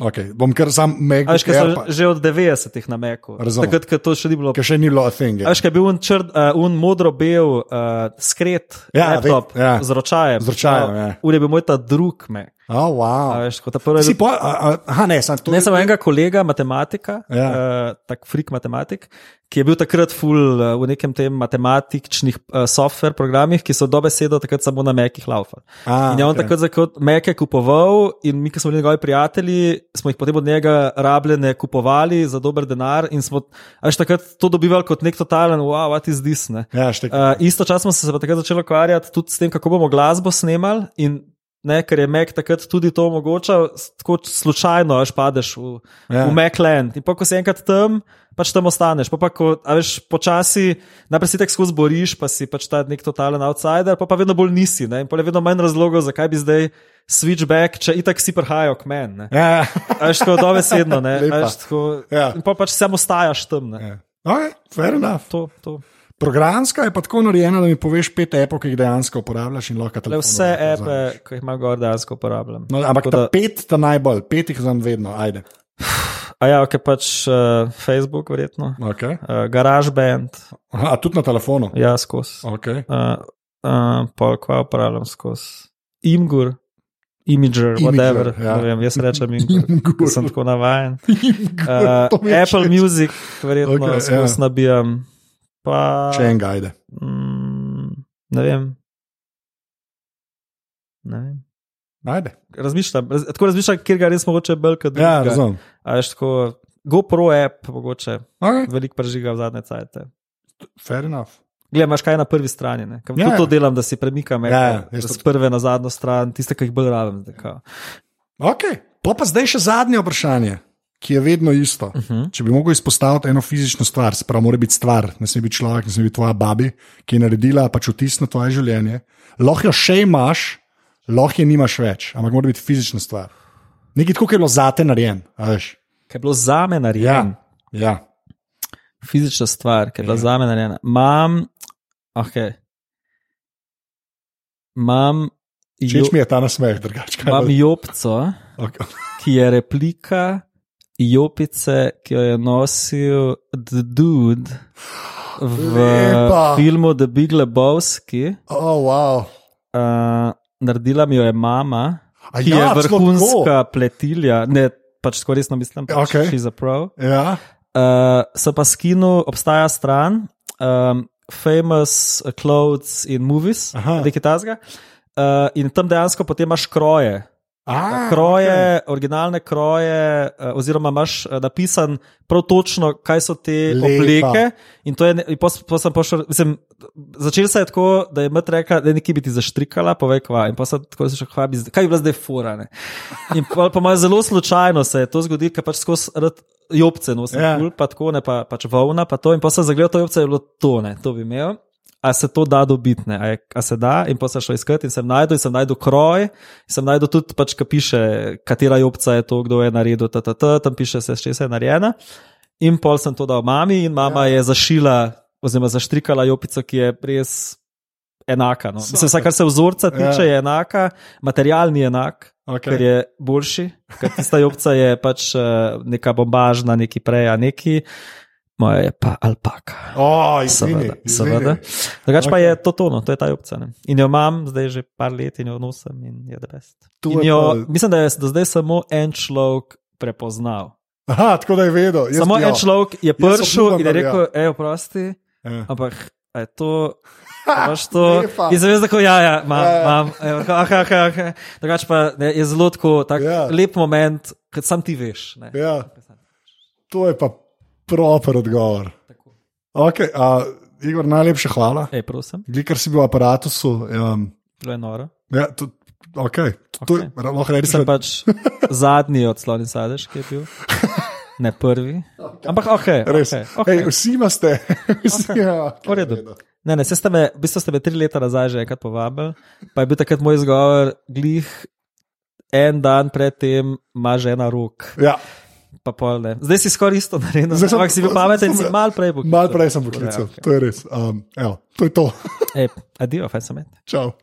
Okay. Bom kar sam Mac. Veš, kaj so že od 90-ih na Macu. Takrat, ko to še ni bilo. Ker še ni bilo thing. Veš, kaj je bil un, črd, uh, un modro-bel uh, skret, ja, laptop ja. z ročajem. Z ročajem, no, ja. Ur je bil moj ta drug Mac. Oh, wow. veš, prvi, po, a, aha, ne, sem ne samo enega kolega, matematika, ja. uh, tak freak matematik, ki je bil takrat full uh, v nekem tem matematičnih uh, software programih, ki so dobesedo takrat samo na mekih laufali. In je on okay. takrat za meke kupoval in mi, ki smo bili njegovi prijatelji, smo jih potem od njega rabljene kupovali za dober denar in smo až takrat to dobivali kot nek totalen, wow, what is this. Ja, uh, istočasno smo se pa takrat začeli ukvarjati tudi s tem, kako bomo glasbo snemali ne, ker je Mac takrat tudi to omogočal, tako slučajno až padeš v, Ja. v Macland. In pa, ko si enkrat tam, pač tam ostaneš. Pa, pa ko, veš, počasi, najprej si tako skozi boriš, pa si pač ta nek totalen outsider, pa, pa vedno bolj nisi. Ne? In pa je vedno manj razlogov, zakaj bi zdaj switchback, če itak si prihajajo k meni. Ja, A veš, tako dobesedno, ne. Veš, tako, Ja. In pa pač samo ostajaš tam. Ne. ja. Okay, fair enough. To, to. Programska je pa tako narejena, da mi poveš pet apov, ki jih dejansko uporabljaš Le vse epe, ki jih imam gor, dejansko uporabljam. No, ampak Tako ta da- pet, ta najbolj, pet jih znam vedno, ajde. A ja, ok, pač uh, Facebook, verjetno. Okay. Uh, GarageBand, Aha, a tudi na telefonu. ja, skozi. Okay. Uh, uh, pol, kva uporabljam skozi. Imgur, Imager, Imager, whatever. ja. Ja. Vem, jaz rečem Imgur, [laughs] Imgur. ker sem tako navajen. [laughs] Uh, Uh, Apple Music, verjetno, okay, skozi ja. ja. nabijam. Pa, Še en ga, ajde. mm, ne vem. Ne vem. Ajde. Razmišljam, raz, tako razmišljam, kjer ga res mogoče bolj kot Ja, drugega. razumem. A veš, tako GoPro app, mogoče Okay. veliko prežiga v zadnje cajte. Fair enough. Glej, imaš kaj na prvi strani. ne? Ker Ja, tudi ja. to delam, da si premikam Ja, ja, ja, z prve na zadnjo stran, tiste, ki jih bolj rabim. zdaj. Okay. Pa pa zdaj še zadnje vprašanje, ki je vedno isto. Uh Mhm. -huh. Če bi mogel izpostaviti eno fizično stvar, se pravi, mora biti stvar, ne sme biti človek, ne sme biti tvoja babi, ki je naredila pač vtis na tvoje življenje. Lahko jo še imaš, lahko je nimaš več, ampak mora biti fizična stvar. Nekaj tako, kot je bilo zate narejen. Kaj je bilo za me narejeno, Ja, ja. fizična stvar, ki je bila Ja. za me narejena. Imam, ok. Imam, jo, Všeč mi je ta nasmeh, drugače. kaj imam pa- jopco, Okay. ki je replika jopice, ki jo je nosil The Dude v Lepa. filmu The Big Lebowski. Oh, wow. Uh, naredila mi jo je mama, A ki ja, je vrhunska pletilja. Ne, pač tako resno mislim, pač Okej. she's a pro. Ja. Uh, so pa skinu, obstaja stran, um, famous clothes in movies, nekaj tasga. Uh, in tam dejansko potem imaš kroje. A, Kroje, okay. originalne kroje, uh, oziroma imaš uh, napisan prav točno, kaj so te Lepa. obleke. In to je, in pos, pos sem pošel, mislim, začel se je tako, da je mat rekla, da je nekaj bi ti zaštrikala, povej kva. In pa sem tako začel, kva bi, kaj bi bila zdaj fura. Ne? In pa, pa malo zelo slučajno se je to zgodilo, ker pač skozi rad jopce nosim, Ja. yeah. kul, pa tako ne, pa, pač volna, pa to. In pa sem zagledal to jopce, je bilo to, ne, to bi imel. A se to da dobiti, a, a se da, in pa sem šel iskati in sem najdel, in sem najdel kroj, in sem najdel tudi, pač, ki piše, katera jopca je to, kdo je naredil, t, t, t, tam piše se, če je narejena. In pol sem to dal mami, in mama ja. je zašila, oziroma zaštrikala jopico, ki je res enaka. No. Mislim, vsaj kar se vzorca tiče, Ja. je enaka, material ni enak. Okay. Ker je boljši, ker tista jopca je pač uh, neka bombažna, neki prej, a neki, moja je pa alpaka. Oh, izvini, Seveda, izvini. seveda. Drugač okay. pa je to tono, to je ta jopca. Ne. In jo imam zdaj že par let in jo nosim in je the best. To In je jo, mislim, da je do zdaj samo en človek prepoznal. Aha, tako da je vedel. Jaz Samo bi- en ja. človek je prišel in je rekel: Ej, oprosti, Ja. ampak a je to. [laughs] Imaš to, in jaz tako, ja, ja, imam, Ja, ja. imam, ah, ah, ah, ah. drugače pa ne, je zelo tako, tak Ja. ja. lep moment, kot sam ti veš. Ne. Ja, to je pa proper odgovor. Tako. Okay, a, Igor, najlepša hvala. Ej, prosim, Glikar si bil v aparatu. Um, bilo je noro. ja, to, okay. to je, lahko rečeš, Sem da pač [laughs] zadnji od sloni sadež, ki je bil. Ne prvi. Ampak ok. res. Okay, Okay. Ej, [laughs] okay. vsi imate. Vsi, Okej. ja, V redu. Ne, ne, ste me, v bistvu ste me tri leta nazaj že enkrat povabili, pa je bil takrat moj izgovor, glih en dan predtem ima žena rok, Ja, pa pol ne. Zdaj si skoraj isto naredil, Zdaj sem- ampak si bil pameten in si mal prej poklical. malo prej sem poklical, okay. to je res. Um, evo, to je to. [laughs] Ej, adijo, fajn sem. Čau.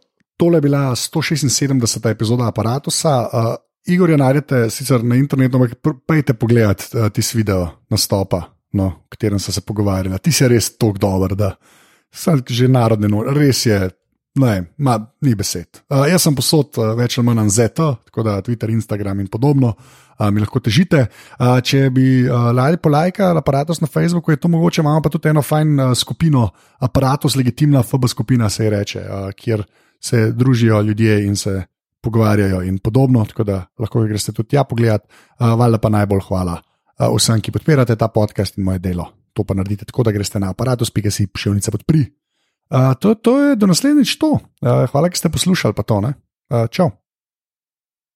Tole je bila 176. epizoda aparata. Uh, Igor je najdete sicer na internetu, ampak pejte pogledat uh, tisti video nastopa, no, o katerem so se pogovarjali. Ti si res tako dober, da sem že narodne nore, res je. Ne, ma, ni besed. Uh, jaz sem posod uh, več ali manj ZT, tako da Twitter, Instagram in podobno uh, mi lahko težite. Če bi uh, lajali polajka aparatus na Facebooku, je to mogoče. Imamo pa tudi eno fajn skupino, aparatus, legitimna FB skupina se ji reče, kjer se družijo ljudje in se pogovarjajo in podobno. Tako da lahko greste tudi tja pogledat. Valjda pa najbolj hvala vsem, ki podpirate ta podcast in moje delo. To pa naredite tako, da greste na aparatus.si pošiljnica podpri. Uh, to, to je do naslednjič to. Uh, hvala, ker ste poslušali pa to. Ne? Uh, čau.